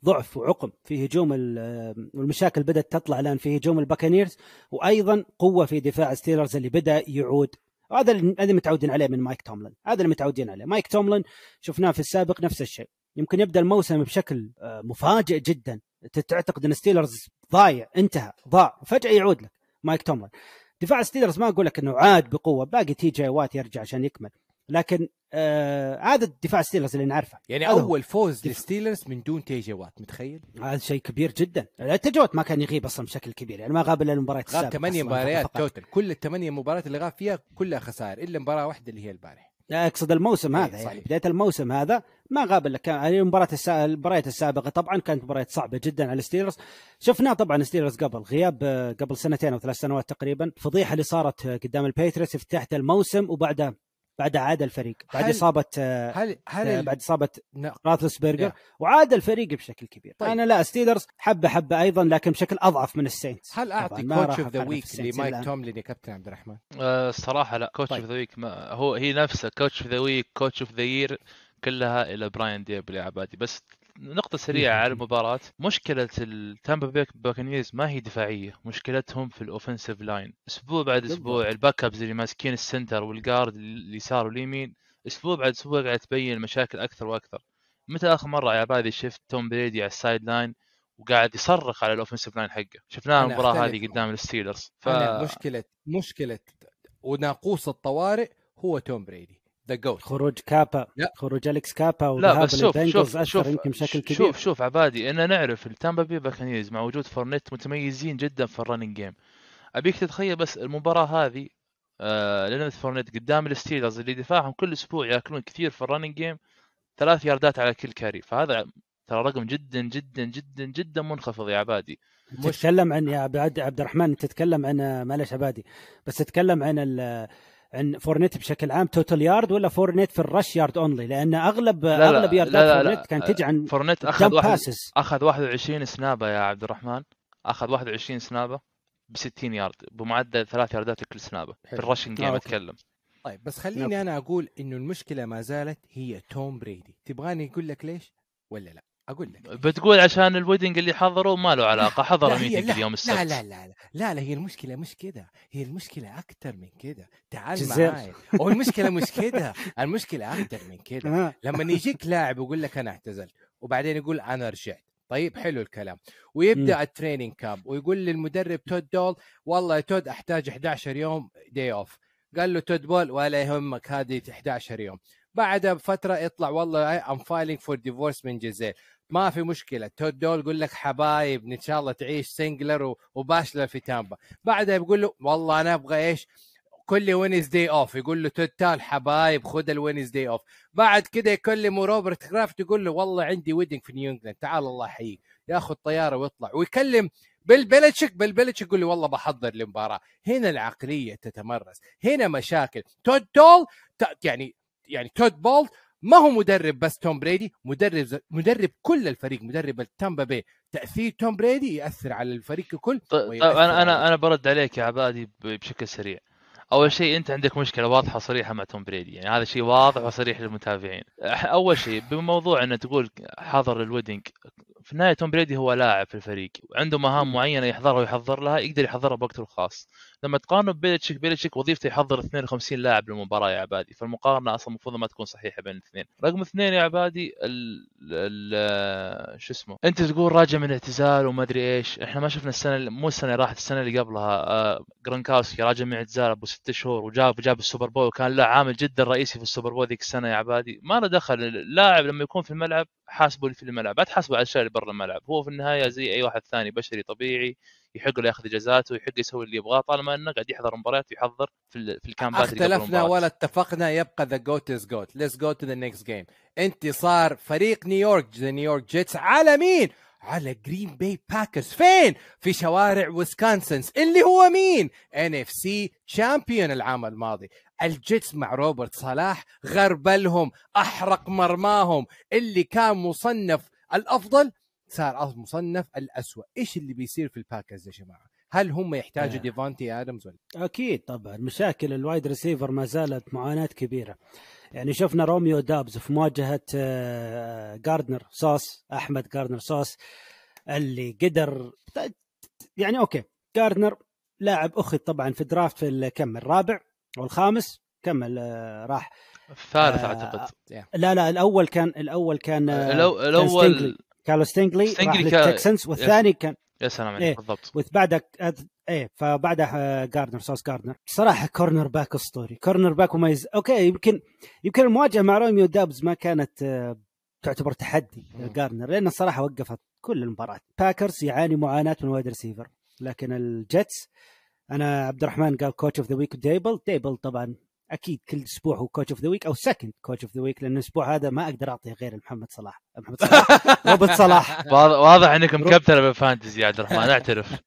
ضعف وعقم في هجوم ال- والمشاكل بدأت تطلع الآن في هجوم الباكانيرز وأيضا قوة في دفاع ستيلرز اللي بدأ يعود. هذا اللي متعودين عليه من مايك توملن. هذا اللي متعودين عليه. مايك توملن شفناه في السابق نفس الشيء. يمكن يبدأ الموسم بشكل آه، مفاجئ جدا. تعتقد إن ستيلرز ضايع انتهى ضاع فجأة يعود لك مايك توملن. دفاع ستيلرز ما أقول لك إنه عاد بقوة باقي تي جي وات يرجع عشان يكمل. لكن آه هذا دفاع ستيلرز اللي نعرفه. يعني. أول فوز للستيلرز من دون تي جي وات متخيل؟ هذا شيء كبير جدا. تي جي وات ما كان يغيب أصلا بشكل كبير يعني ما غاب إلا المباريات غاب السابقة ثمانية مباريات. total. كل الثمانية مباريات اللي غاب فيها كلها خسائر إلا مباراة واحدة اللي هي البارح أقصد الموسم إيه، هذا يعني صحيح. بداية الموسم هذا ما غاب إلا كان يعني المباراة السا... المباريات السابقة طبعا كانت مباريات صعبة جدا على الستيلرز شفناه طبعا الستيلرز قبل غياب قبل سنتين أو ثلاث سنوات تقريبا الفضيحه اللي صارت قدام البيتريس في تحت الموسم وبعدها بعدها عاد الفريق بعد هل- إصابة آه، هل هل آه، بعد إصابة ن- راتلسبرجر Yeah. وعاد الفريق بشكل كبير طيب. أنا لا ستيلرز حبة حبة أيضا لكن بشكل أضعف من السينتس هل أعطي coach of the week لمايك. توملين يا كابتن عبد الرحمن؟ آه، الصراحة لا coach. of the week هو هي نفسها coach of the week coach of the year كلها إلى براين ديبل يا عبادي بس نقطة سريعة على المباراة. مشكلة التامبا بيك باكنيرز ما هي دفاعية مشكلتهم في ال offensive line أسبوع بعد أسبوع ال backups اللي ماسكين ال center وال guard اليسار واليمين أسبوع بعد أسبوع قاعد تبين مشاكل أكثر وأكثر. متى آخر مرة يا عبادي شفت توم بريدي على ال sideline وقاعد يصرخ على ال offensive line حقه؟ شفناها المباراة هذه قدام الستيلرز ف... أنا مشكلة مشكلة وناقوس الطوارئ هو توم بريدي the GOAT خروج كابا. لا. خروج أليكس كابا لا بس شوف شوف شوف يمكن بشكل كبير. شوف شوف عبادي ان نعرف التامبا بي باكانيرز مع وجود فورنيت متميزين جدا في ال running game أبيك تتخيل بس المباراة هذه آه لينارد فورنيت قدام الستيلرز اللي دفاعهم كل أسبوع يأكلون كثير في ال running game ثلاث ياردات على كل carry. فهذا ترى رقم جدا جدا جدا جدا منخفض يا عبادي. تتكلم عن يا عبد عبد الرحمن تتكلم عن معلش عبادي بس تتكلم عن ال عن فورنيت بشكل عام total yard ولا فورنيت في ال rush yard only لأن اغلب لا لا أغلب ياردات لا لا لا. فورنيت كانت تجي عن فورنيت أخذ واحد passes أخذ 21 snap يا عبد الرحمن. أخذ 21 snap ب 60 يارد بمعدل ثلاث ياردات لكل سنابه في. ال rushing آه، game okay. أتكلم. طيب بس خليني أنا أقول إنه المشكلة ما زالت هي توم بريدي تبغاني أقول لك ليش ولا لا؟ أقول لك. بتقول عشان ال wedding اللي حضروا ما له علاقة حضر meeting اليوم السبت. لا لا لا لا لا لا هي المشكلة مش كده. هي المشكلة أكثر من كده. تعال. معاي. هو المشكلة مش كده. المشكلة أكثر من كده. آه. لما يجيك لاعب يقول لك أنا اعتزلت وبعدين يقول أنا رجعت. طيب حلو الكلام. ويبدأ ال training camp ويقول للمدرب تود بولز والله يا تود أحتاج 11 يوم day off قال له تود بولز ولا يهمك هذه 11 يوم. بعدها بفتره يطلع والله I'm filing for divorce من جيزيل ما في مشكلة. تود بولز يقول لك حبايب إن شاء الله تعيش single و bachelor في تامبا. بعدها بيقول له والله أنا أبغى إيش؟ كل Wednesday off يقول له تود بولز حبايب خذ ال Wednesday off بعد كده يكلمه روبرت كرافت يقول له والله عندي wedding في نيو انجلاند تعال الله يحييك. ياخذ طيارة ويطلع. ويكلم بيل بيلتشيك بيل بيلتشيك يقول لي والله بحضر لمباراه هنا العقلية تتمرس. هنا مشاكل. تود بولز يعني يعني تود بولز ما هو مدرب بس توم بريدي مدرب مدرب كل الفريق مدرب التامبا بي. تأثير توم بريدي يأثر على الفريق ككل طيب أنا أنا أنا برد عليك يا عبادي بشكل سريع. أول شيء أنت عندك مشكلة واضحة وصريحة مع توم بريدي يعني هذا شيء واضح وصريح للمتابعين. أول شيء بموضوع إنه تقول حضر ال wedding في النهاية توم بريدي هو لاعب في الفريق وعنده مهام معينة يحضرها ويحضر لها يقدر يحضرها بوقته الخاص. لما تقارنه ببيلتشيك بيلتشيك وظيفته يحضر 52 لاعب للمباراة يا عبادي. فالمقارنه أصلا المفروض ما تكون صحيحة بين الاثنين. رقم اثنين يا عبادي ال ال شو اسمه؟ أنت تقول راجع من اعتزال وما أدري إيش. إحنا ما شفنا السنة مو السنة اللي راحت السنة اللي قبلها. آه جرونكاوسكي راجع من اعتزال أبو ست شهور وجاب جاب السوبر بول وكان له عامل جدا رئيسي في السوبر بول ذيك السنة يا عبادي. ما له دخل. اللاعب لما يكون في الملعب حاسبه اللي في الملعب. لا تحاسبه على الاشياء اللي برا الملعب. هو في النهاية زي أي واحد ثاني بشري طبيعي. يحق له ياخذ اجازاته ويحق يسوي اللي يبغاه طالما إنه قاعد يحضر مباريات ويحضر في ال- في ال camp ات اختلفنا. ولا اتفقنا يبقى the GOAT is GOAT let's go to the next game انتصار فريق نيويورك the نيويورك جيتس على مين؟ على جرين باي باكرز فين؟ في شوارع ويسكونسن اللي هو مين؟ NFC champion العام الماضي. الجيتس مع روبرت صلاح غربلهم أحرق مرماهم. اللي كان مصنف الأفضل صار مصنف الأسوأ. إيش اللي بيصير في الباكرز يا جماعة؟ هل هم يحتاجوا آه. ديفانتي آدمز ولا؟ أكيد طبعا. مشاكل ال wide receiver ما زالت معاناة كبيرة. يعني شفنا روميو دابز في مواجهة آه، جاردنر صوص أحمد جاردنر صوص اللي قدر يعني okay جاردنر لاعب أخذ طبعا في draft في كم الرابع والخامس كمل آه، راح الثالث آه، أعتقد. لا لا الأول كان الأول كان آه، الأول ستينجلي. راح كان- للتكسنس والثاني كان يا سلام عليك إيه. بالضبط وبعدها إيه فبعدها جاردنر صوص جاردنر صراحة cornerback اسطوري cornerback مميز okay يمكن يمكن المواجهة مع روميو دابز ما كانت آه، تعتبر تحدي مم. لجاردنر لأن الصراحه وقفت كل المباراة باكرز يعاني معاناة من wide receiver لكن الجيتس أنا عبد الرحمن قال coach of the week ديبل ديبل طبعا أكيد كل أسبوع هو coach of the week أو second coach of the week لأن الأسبوع هذا ما أقدر أعطيه غير محمد صلاح. محمد صلاح روبرت صلاح. واضح واضح انك رو- مكبتر بال fantasy يا عبد الرحمن أعترف.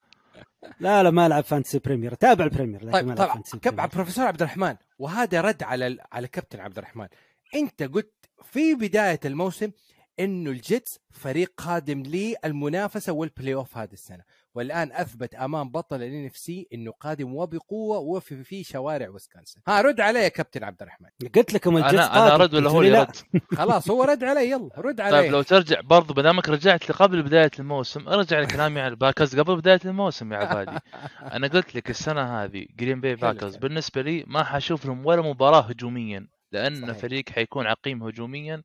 لا لا ما العب fantasy Premier تابع ال Premier لكن ما طيب العب طبعا. fantasy كب... Premier. بروفيسور عبد الرحمن وهذا رد على على كابتن عبد الرحمن. أنت قلت في بداية الموسم إنه الجيتس فريق قادم للمنافسة وال playoff هذه السنة. والآن أثبت أمام بطل ال NFC إنه قادم وبقوه وفي في شوارع ويسكونسن ها رد علي يا كابتن عبد الرحمن قلت لكم أنا أنا. أرد ولا هو لي اللي لا. يرد؟ خلاص هو رد علي يلا رد علي طيب لو ترجع برضو ما دامك رجعت لقبل بداية الموسم ارجع لكلامي على الباكرز قبل بداية الموسم يا عبادي أنا قلت لك السنة هذه جرين باي حلو باكرز. بالنسبة لي ما حشوف لهم ولا مباراة هجوميا لأن صحيح. فريق حيكون عقيم هجوميا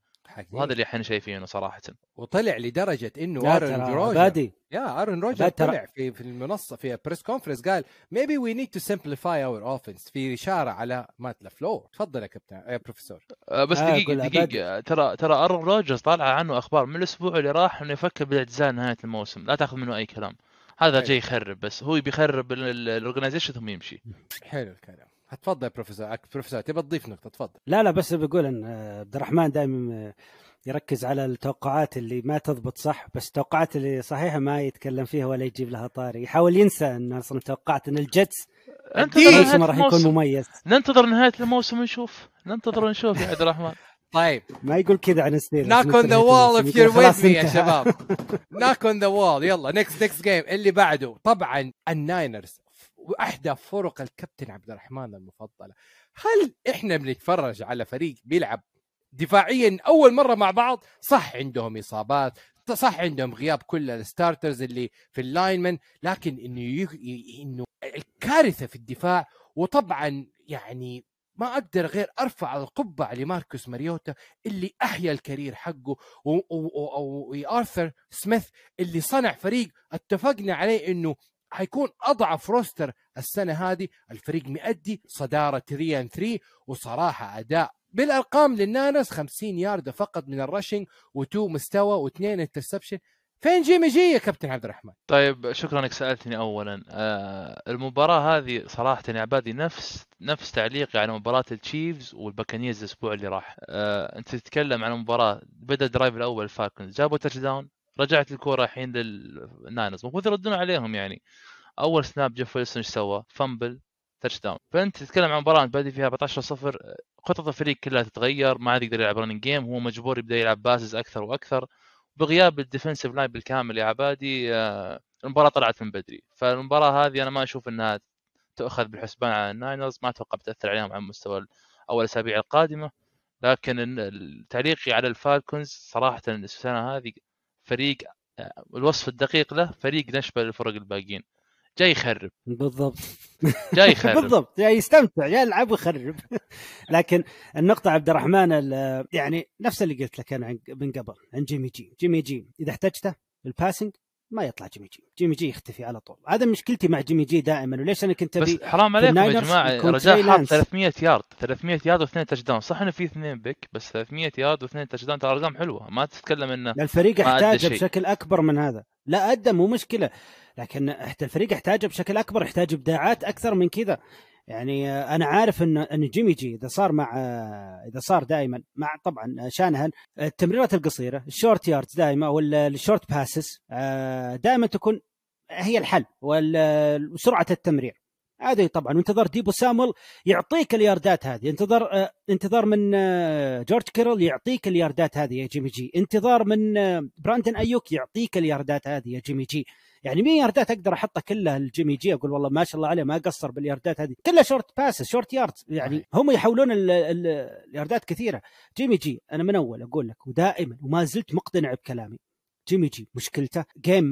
وهذا اللي إحنا شايفينه صراحة. وطلع لدرجة إنه آرون روجر بادي يا آرون روجر طلع في في المنصة في press conference قال maybe we need to simplify our offense. في إشارة على مات لافلور تفضل يا كابتن يا بروفيسور آه، بس آه، دقيقة أقول دقيقة. ترى ترى آرون روجرز طالعه عنه أخبار من الأسبوع اللي راح إنه يفكر بالاعتزال نهاية الموسم. لا تاخذ منه أي كلام. هذا حلو. جاي يخرب بس. هو بيخرب ال organization ثم يمشي. حلو الكلام. تفضل يا بروفيسور. بروفيسور تبى تضيف نقطة؟ تفضل. لا لا بس بقول إن عبد الرحمن دائما يركز على التوقعات اللي ما تضبط صح بس التوقعات اللي صحيحة ما يتكلم فيها ولا يجيب لها طاري. يحاول ينسى إن أصلا توقعت إن. نهاية الموسم راح يكون مميز. ننتظر نهاية الموسم ونشوف. ننتظر ونشوف يا عبد الرحمن. طيب. ما يقول كذا عن ستيلرز knock on the wall if you're with me يا شباب شباب. Knock on the wall. يلا next next game. اللي بعده. طبعا الناينرز. واحدى فرق الكابتن عبد الرحمن المفضله هل إحنا بنتفرج على فريق بيلعب دفاعيا اول مره مع بعض صح عندهم اصابات صح عندهم غياب كل ال starters اللي في ال linemen لكن انه يخ... انه الكارثه في الدفاع وطبعا يعني ما أقدر غير ارفع القبعه لماركوس ماريوتا اللي احيا ال career حقه وارثر سميث اللي صنع فريق اتفقنا عليه انه حيكون أضعف roster السنة هذه. الفريق مؤدي صدارة 3 and 3 وصراحة أداء بالأرقام للناينرز 50 يارده فقط من ال rushing و2 مستوى واثنين interception فين جيمي جي يا كابتن عبد الرحمن؟ طيب شكرا انك سألتني اولا. آه المباراة هذه صراحة يا عبادي نفس نفس تعليقي على مباراة التشيفز والباكانيرز الأسبوع اللي راح. آه أنت تتكلم عن مباراة بدأ ال drive الأول الفالكونز جابوا touchdown رجعت الكورة الحين للناينرز المفروض يردون عليهم يعني. أول snap جيف ويلسون إيش سوى؟ fumble touchdown فأنت تتكلم عن مباراة بادي فيها 14 0 خطط الفريق كلها تتغير. ما عاد يقدر يلعب running game هو مجبور يبدأ يلعب passes أكثر وأكثر. بغياب ال defensive line بالكامل يا عبادي آه، المباراة طلعت من بدري. فالمباراة هذه أنا ما أشوف إنها تؤخذ بالحسبان على الناينرز. ما أتوقع بتأثر عليهم على مستوى أول الاسابيع القادمة. لكن تعليقي على الفالكونز صراحة السنة هذه فريق آه، الوصف الدقيق له فريق نشبه للفرق الباقيين. جاي يخرب. بالضبط. جاي يخرب. بالضبط. يعني يستمتع يلعب ويخرب. لكن النقطة عبد الرحمن ال- يعني نفس اللي قلت لك أنا عن- من قبل عن جيمي جي، جيمي جي إذا احتجته ال passing ما يطلع جيمي جي، جيمي جي يختفي على طول، هذا مشكلتي مع جيمي جي دائما. وليش أنا كنت أبي بس حرام عليكم يا جماعة رجاء حاط لانس. 300 يارد. 300 يارد واثنين touchdown صح إنه في اثنين pick بس 300 يارد واثنين touchdown ترى ارقام حلوة. ما تتكلم إنه الفريق احتاجه. بشكل أكبر من هذا، لا أدى مو مشكلة. لكن الفريق احتاجه بشكل أكبر يحتاج إبداعات أكثر من كذا. يعني آه، أنا عارف ان إن جيمي جي إذا صار مع آه، إذا صار دائما مع طبعا آه، شانهن التمريرات القصيرة ال short yards دائما ولا ال short passes دائما تكون هي الحل وسرعه التمرير. هذه طبعا. وانتظار ديبو سامول يعطيك الياردات هذه. انتظار آه، انتظار من آه، جورج كيتل يعطيك الياردات هذه يا جيمي جي. انتظار من آه، براندن ايوك يعطيك الياردات هذه يا جيمي جي. يعني مين ياردات أقدر احطها كلها الجيمي جي؟ أقول والله ما شاء الله عليه ما قصر بالياردات هذه. كلها short passes short yards. يعني هم يحولون ال- ال- الياردات كثيرة. جيمي جي أنا من أول أقول لك ودائما وما زلت مقتنع بكلامي. جيمي جي مشكلته game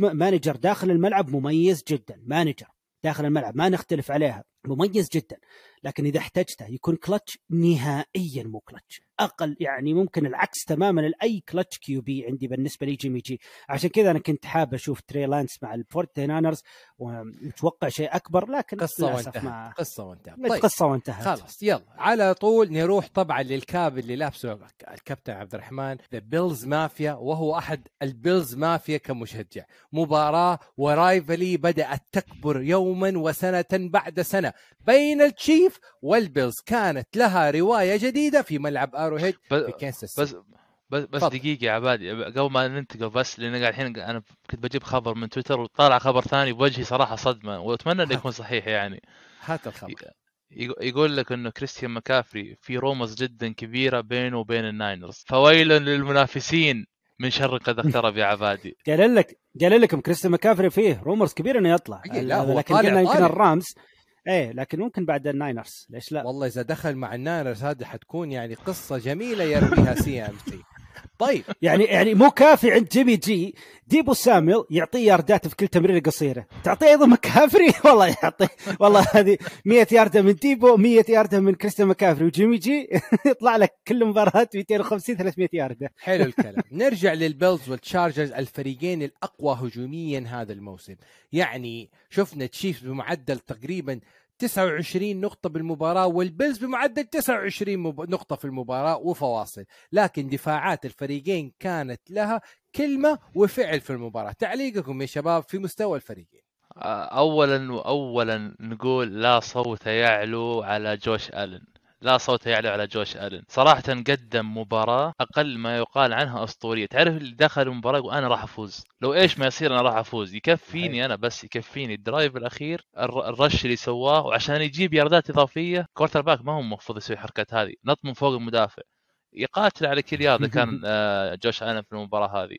manager داخل الملعب مميز جدا. manager. داخل الملعب ما نختلف عليها. مميز جدا لكن إذا احتجته يكون كلتش نهائيا مو كلتش أقل يعني ممكن العكس تماما لاي clutch QB عندي بالنسبة لي جيمي جي عشان كذا أنا كنت حاب أشوف تري لانس مع الفورتي ناينرز ومتوقع شيء أكبر لكن قصة وانتهت. قصة وانتهت. طيب. قصه وانتهت. خلاص يلا على طول نروح طبعا لل cap اللي لابسه الكابتن عبد الرحمن ذا بيلز مافيا وهو أحد البيلز مافيا كمشجع. مباراة و rivalry بدأت تكبر يوما وسنة بعد سنة بين التشيف والبيلز كانت لها رواية جديدة في ملعب ارو هيد في بس بس بس تفضل. دقيقة يا عبادي قبل ما ننتقل بس لأن قاعد الحين أنا كنت بجيب خبر من تويتر وطالع خبر ثاني بوجهي صراحة صدمة وأتمنى إنه يكون صحيح يعني. هات الخبر. يق- يقول لك إنه كريستيان مكافري في rumors جدا كبيرة بينه وبين الناينرز. فويل للمنافسين من شر قد اقترب يا عبادي. قال لك قال لكم كريستيان مكافري فيه rumors كبير إنه يطلع. أكيد، لا، هو لكن قلنا يمكن. الرامز إيه لكن ممكن بعد الناينرز. ليش لا؟ والله إذا دخل مع الناينرز هذه حتكون يعني قصة جميلة يرويها سي إم سي. طيب. يعني يعني مو كافي عند جيمي جي. ديبو ساميل يعطيه ياردات في كل تمريرة قصيرة. تعطيه أيضا مكافري؟ والله يعطيه. والله هذه 100 ياردة من ديبو 100 ياردة من كريستيان مكافري. وجيمي جي يطلع لك كل مباراة 250 300 ياردة. حلو الكلام. نرجع للبيلز والتشارجرز الفريقين الأقوى هجوميا هذا الموسم. يعني شفنا تشيفز بمعدل تقريبا 29 نقطة بالمباراة والبيلز بمعدل 29 مب... نقطة في المباراة وفواصل. لكن دفاعات الفريقين كانت لها كلمة وفعل في المباراة. تعليقكم يا شباب في مستوى الفريقين. اولا واولا نقول لا صوت يعلو على جوش ألن. لا صوت يعلو على جوش آلن. صراحة قدم مباراة أقل ما يقال عنها أسطورية. تعرف اللي دخل المباراة يقول أنا راح أفوز. لو إيش ما يصير أنا راح أفوز. يكفيني. أنا بس يكفيني ال drive الأخير الر- ال rush اللي سواه. وعشان يجيب ياردات إضافية quarterback ما هو المفروض يسوي الحركات هذه. نط من فوق المدافع. يقاتل على كل يارده كان آه، جوش آلن في المباراة هذه.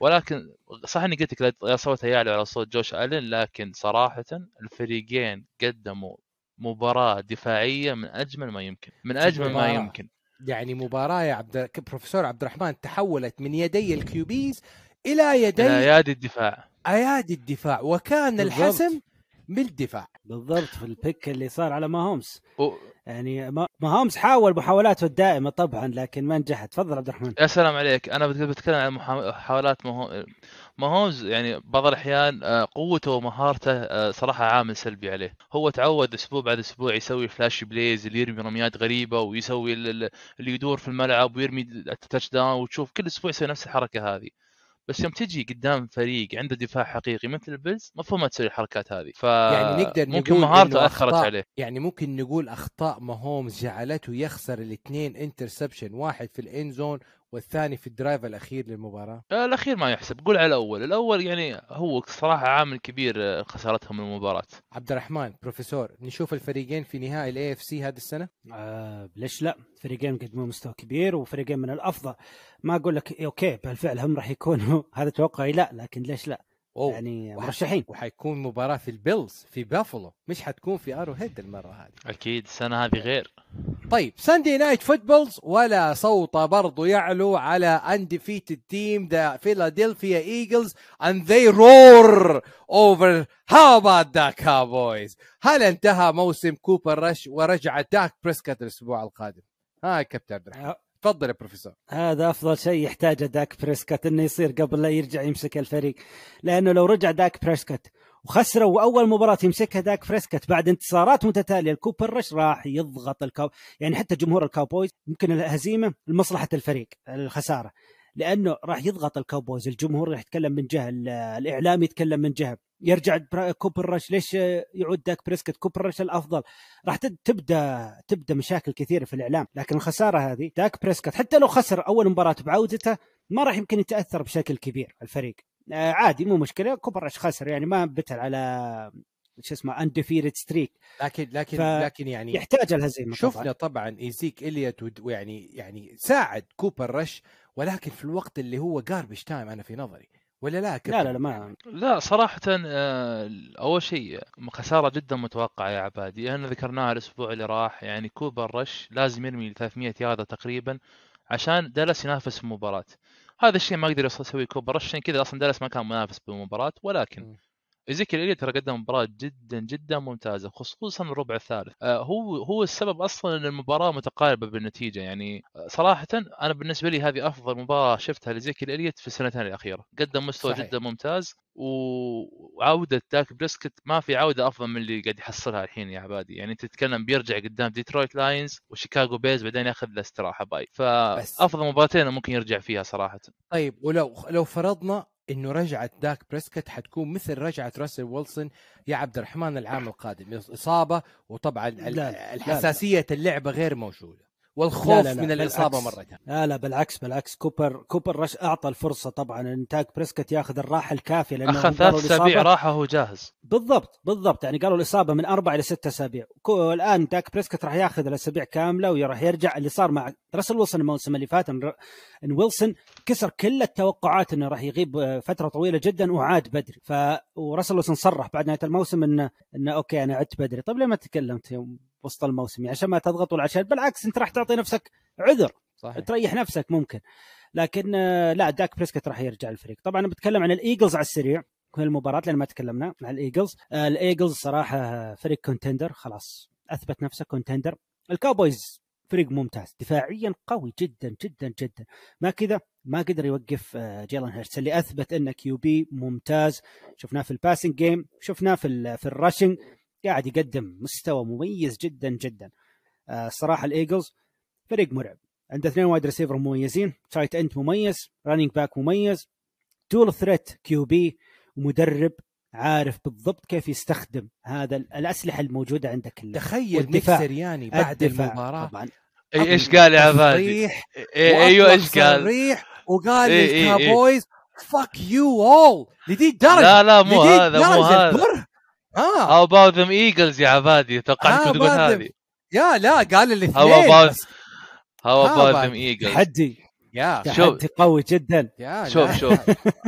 ولكن صح إني قلت لك لا صوت يعلو على صوت جوش آلن لكن صراحة الفريقين قدموا مباراة دفاعية من أجمل ما يمكن من أجمل ما. يمكن. يعني مباراة يا عبد بروفيسور عبد الرحمن تحولت من يدي ال QBs إلى يدي إلى يادي الدفاع. أيادي الدفاع وكان بالضبط. الحسم بالدفاع. بالضبط في ال pick اللي صار على ماهومز و... يعني ما- ماهومز حاول محاولاته الدائمة طبعا لكن ما نجحت. تفضل عبد الرحمن. يا سلام عليك. أنا بت- بتكلم عن محا- محاولات ماهومز يعني بعض الأحيان آه، قوته ومهارته آه، صراحة عامل سلبي عليه. هو تعود أسبوع بعد أسبوع يسوي flash plays اللي يرمي رميات غريبة ويسوي ال- ال- اللي يدور في الملعب ويرمي ال touchdown وتشوف كل أسبوع يسوي نفس الحركة هذه. بس يوم تجي قدام فريق عنده دفاع حقيقي مثل البيلز مفروض ما تسوي الحركات هذه. ف يعني نقدر ممكن نقول مهارته إنه أثرت أخطاء. عليه. يعني ممكن نقول أخطاء ماهومز جعلته يخسر الاثنين interception واحد في ال end zone والثاني في ال drive الأخير للمباراة؟ آه، الأخير ما يحسب. قول على الأول. الأول يعني هو صراحة عامل كبير آه، خسارتهم المباراة. عبد الرحمن بروفيسور نشوف الفريقين في نهائي ال AFC هذه السنة؟ آه ليش لا؟ فريقين قدموا مستوى كبير وفريقين من الأفضل. ما أقول لك أوكي بالفعل هم راح يكونوا هذا توقعي لا لكن ليش لا؟ أوه. يعني وح- مرشحين. وحيكون مباراة في البيلز في بافلو. مش حتكون في آرو هيد المرة هذه. أكيد السنة هذه غير. طيب Sunday Night Football ولا صوت برضو يعلو على undefeated team the Philadelphia Eagles and they roar over how about them Cowboys. هل انتهى موسم كوبر رش ورجع داك بريسكت الأسبوع القادم؟ ها يا كابتن عبد الرحمن. آه، تفضل يا بروفيسور. هذا أفضل شيء يحتاجه داك بريسكت إنه يصير قبل لا يرجع يمسك الفريق. لأنه لو رجع داك بريسكت وخسروا وأول مباراة يمسكها داك بريسكت بعد انتصارات متتالية الكوبر رش راح يضغط الكاو يعني حتى جمهور الكاوبويز ممكن الهزيمة لمصلحة الفريق الخسارة. لأنه راح يضغط الكاوبويز. الجمهور راح يتكلم من جهة ال- الاعلام يتكلم من جهة. يرجع كوبر رش ليش يعود داك بريسكت؟ كوبر رش الأفضل. راح تبدأ تبدأ مشاكل كثيرة في الإعلام لكن الخسارة هذه داك بريسكت حتى لو خسر أول مباراة بعودته ما راح يمكن يتأثر بشكل كبير الفريق. آه عادي مو مشكلة. كوبر رش خسر يعني ما بتل على شو اسمه undefeated streak لكن لكن ف- لكن يعني يحتاج الهزيمه شفنا طبعا إيزيكيل إليوت ود- ويعني يعني ساعد كوبر رش ولكن في الوقت اللي هو garbage time أنا في نظري. ولا لا لا؟ لا لا ما لا صراحة آه، أول شيء خسارة جدا متوقعة يا عبادي. لأن ذكرناها الأسبوع اللي راح يعني كوبر رش لازم يرمي 300 ياردة تقريبا عشان دالاس ينافس في المباراة. هذا الشيء ما قدر يسوي كوبر رش عشان كذا أصلا دالاس ما كان منافس بالمباراة ولكن م. ايزيكيل إليوت ترى قدم مباراة جدا جدا ممتازة خصوصا الربع الثالث. آه، هو هو السبب أصلا إن المباراة متقاربة بالنتيجة. يعني آه، صراحة أنا بالنسبة لي هذه أفضل مباراة شفتها لايزيكيل إليوت في السنتين الأخيرة. قدم مستوى صحيح. جدا ممتاز و- وعودة داك بريسكت ما في عودة أفضل من اللي قاعد يحصلها الحين يا عبادي. يعني انت تتكلم بيرجع قدام ديترويت لاينز وشيكاغو بيرز بعدين ياخذ له استراحة bye. فأفضل مباراتين ممكن يرجع فيها صراحة. طيب ولو لو فرضنا إنه رجعت داك بريسكت حتكون مثل رجعه راسل ويلسون يا عبد الرحمن العام القادم. إصابة وطبعا لا، لا، الحساسية اللعبة غير موجودة. والخوف لا، لا، لا، من الإصابة. مره ثانية لا لا بالعكس بالعكس. كوبر كوبر رش أعطى الفرصة طبعا إن داك بريسكت ياخذ الراحة الكافية لأنه أخذ ثلاث أسابيع الإصابة- راحه وهو جاهز. بالضبط بالضبط. يعني قالوا الإصابة من أربع إلى ست أسابيع. الآن داك بريسكت راح ياخذ الأسابيع كاملة وراح يرجع اللي صار مع راسل ويلسون الموسم اللي فات إن إن ويلسون كسر كل التوقعات إنه راح يغيب آه، فترة طويلة جدا وعاد بدري. ف وراسل ويلسون صرح بعد نهاية الموسم انه إنه أوكي أنا عدت بدري. طيب ليه ما تكلمت يوم؟ وسط الموسم يعني عشان ما تضغط ولا عشان بالعكس أنت راح تعطي نفسك عذر. صحيح. تريح نفسك ممكن. لكن آه، لا داك بريسكت راح يرجع الفريق. طبعا بتكلم عن الإيجلز على السريع في المباراة لأن ما تكلمنا عن الإيجلز. آه، الإيجلز صراحة فريق contender خلاص أثبت نفسه contender. الكاوبويز فريق ممتاز دفاعيا قوي جدا جدا جدا. ما كذا ما قدر يوقف آه، جيلان هيرتس اللي أثبت انه QB ممتاز. شفناه في ال passing game شفناه في في ال rushing قاعد يقدم مستوى مميز جدا جدا آه، الصراحه الإيجلز فريق مرعب عنده اثنين wide receiver مميزين tight end مميز running back مميز dual threat QB ومدرب عارف بالضبط كيف يستخدم هذا ال- الأسلحة الموجودة عنده كلها تخيل نيك والدفاع. سرياني بعد الدفاع المباراة طبعا إي إيش قال يا عبادي؟ إيه، أيوه إيش قال؟ صريح وقال. للكابويز فك يو اول لدي الدرجه لا لا مو هذا مو هذا. آه. هاو اباوت ذم ايجلز يا عبادي؟ توقعت تقول هذه. يا لا قال الاثنين about- بس. هاو How اباوت about- ذم ايجلز تحدي. يا. شوف. تحدي قوي جدا. يا شوف. شوف.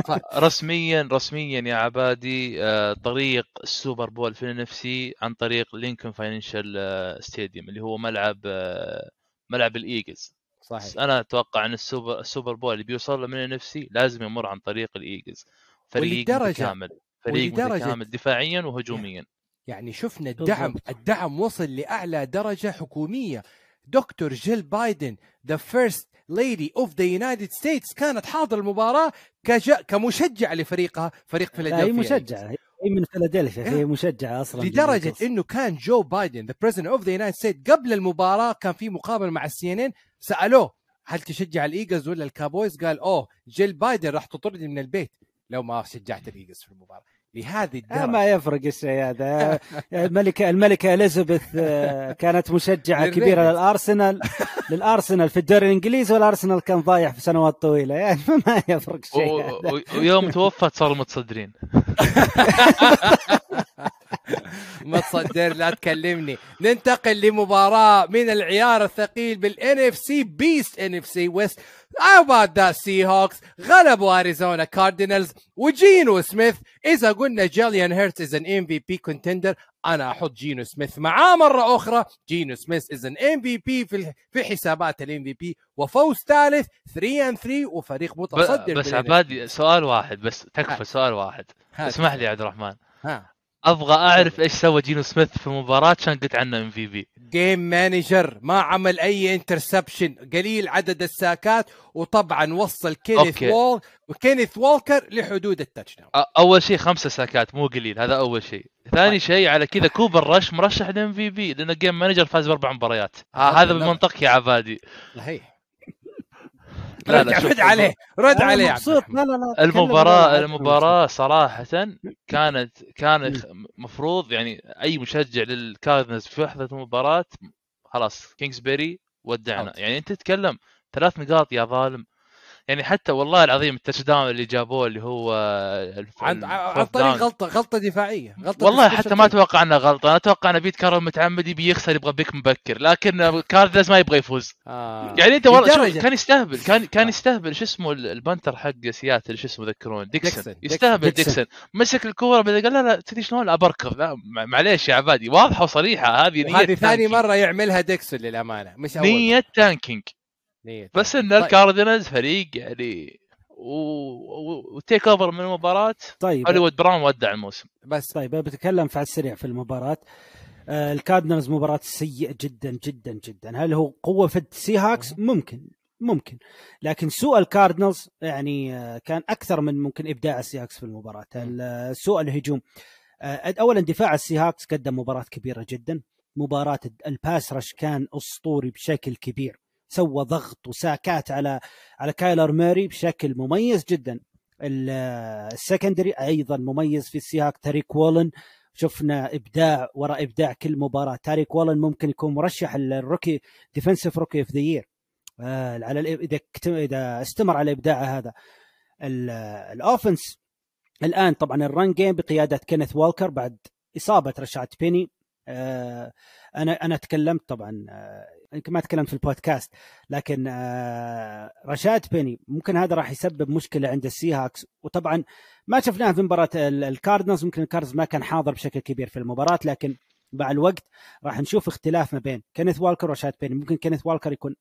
رسميا رسميا يا عبادي آه، طريق السوبر بول في النفسي عن طريق لينكولن فاينانشال Stadium اللي هو ملعب آه، ملعب الإيجلز. صحيح. أنا أتوقع إن السوبر السوبر بول اللي بيوصل له من ال NFC لازم يمر عن طريق الإيجلز. فريق متكامل. فريق ولدرجة- متكامل دفاعيا وهجوميا يعني شفنا الدعم بالضبط. الدعم وصل لأعلى درجة حكومية دكتور جيل بايدن the First Lady of the United States كانت حاضر المباراة كج... كمشجع لفريقها فريق لا هي فيلادلفيا مشجعة هي من فيلادلفيا هي مشجعة أصلا لدرجة. إنه كان جو بايدن the President of the United States قبل المباراة كان في مقابلة مع ال CNN سألوه هل تشجع الإيجلز ولا الكاوبويز؟ قال أوه جيل بايدن راح تطردني من البيت لو ما شجعت الإيجلز في المباراة لهذه آه الدرجة. ما يفرق الشيء هذا الملكه الملكة إليزابيث آه، كانت مشجعة. كبيرة للأرسنال. للأرسنال في الدوري الإنجليزي والأرسنال كان ضايع في سنوات طويلة. يعني ما يفرق شيء. ويوم توفت صاروا متصدرين. ما تصدر لا تكلمني. ننتقل لمباراة من العيار الثقيل بال NFC West NFC West about the Seahawks غلبوا اريزونا كاردينالز وجينو سميث إذا قلنا Jalen Hurts is an MVP contender أنا أحط جينو سميث. معاه مرة أخرى Geno Smith is an MVP في في حسابات ال MVP وفوز ثالث 3 and 3 وفريق متصدر بس عبادي سؤال واحد بس ها. تكفى سؤال واحد. ها. اسمح لي يا عبد الرحمن. ها. أبغى أعرف إيش سوى جينو سميث في المباراة عشان قلت عنه MVP. game manager ما عمل أي interception قليل عدد الساكات وطبعا وصل كينيث. وول وكينيث والكر لحدود ال touch أول شيء خمسة ساكات مو قليل هذا أول شيء. ثاني طيب. شيء على كذا كوبر رش مرشح لل MVP لأنه game manager فاز بأربع مباريات. هذا. بمنطقك يا عبادي. صحيح. لا، رد, لا، شوف، رد عليه رد عليه مبسوط. لا لا لا ولا- المباراة صراحة كانت كان مفروض يعني أي مشجع للكاردنز في وحدة المباراة خلاص كينجزبري ودعنا. يعني أنت تتكلم ثلاث نقاط يا ظالم. يعني حتى والله العظيم ال touchdown اللي جابوه اللي هو عن طريق down. غلطه غلطة دفاعية. غلطة والله حتى ما. أتوقع إنه غلطة. أنا أتوقع ان بيت كارول متعمد يبي يخسر يبغى pick مبكر. لكن كاردنز ما يبغى يفوز. آه. يعني أنت والله كان يستهبل. كان كان آه. يستهبل. شو اسمه ال- ال punter حق سياتل شو اسمه ذكرون ديكسون. يستهبل ديكسون. مسك الكورة بعدين قال لا لا تدري شلون؟ ابركض لا مع- معليش يا عبادي. واضحة وصريحة. هذه نية وهذه ثاني. مرة يعملها ديكسون للأمانة مش أول نية tanking. بس إن طيب. الكاردينالز فريق يعني و... و take over من المباراة طيب. هوليوود براون ودع الموسم. بس طيب بتكلم في السريع في المباراة. آه الكاردنالز مباراة سيئة جدا جدا جدا. هل هو قوة في السي هاكس ممكن ممكن. لكن سوء الكاردنالز يعني آه كان أكثر من ممكن إبداع السي هاكس في المباراة. ال- آه، سوء الهجوم. آه اولا دفاع السي هاكس قدم مباراة كبيرة جدا. مباراة ال pass rush كان أسطوري بشكل كبير. سوى ضغط وساكات على على كايلر موري بشكل مميز جدا. ال- ال secondary أيضا مميز في السي هاكس تاريك وولن. شفنا إبداع وراء إبداع كل مباراة. تاريك وولن ممكن يكون مرشح ال rookie defensive rookie of the year على إذا إذا استمر على ابداعه هذا. ال- ال offense الآن طبعا ال run game بقيادة كينيث والكر بعد إصابة رشاد بيني. آه، أنا أنا تكلمت طبعا آه، يمكن ما تكلمت في البودكاست لكن آه، رشاد بيني ممكن هذا راح يسبب مشكلة عند السي هاكس وطبعا ما شفناها في مباراة ال- الكاردنالز ممكن الكاردنالز ما كان حاضر بشكل كبير في المباراة لكن مع الوقت راح نشوف اختلاف ما بين كينيث والكر ورشاد بيني. ممكن كينيث والكر يكون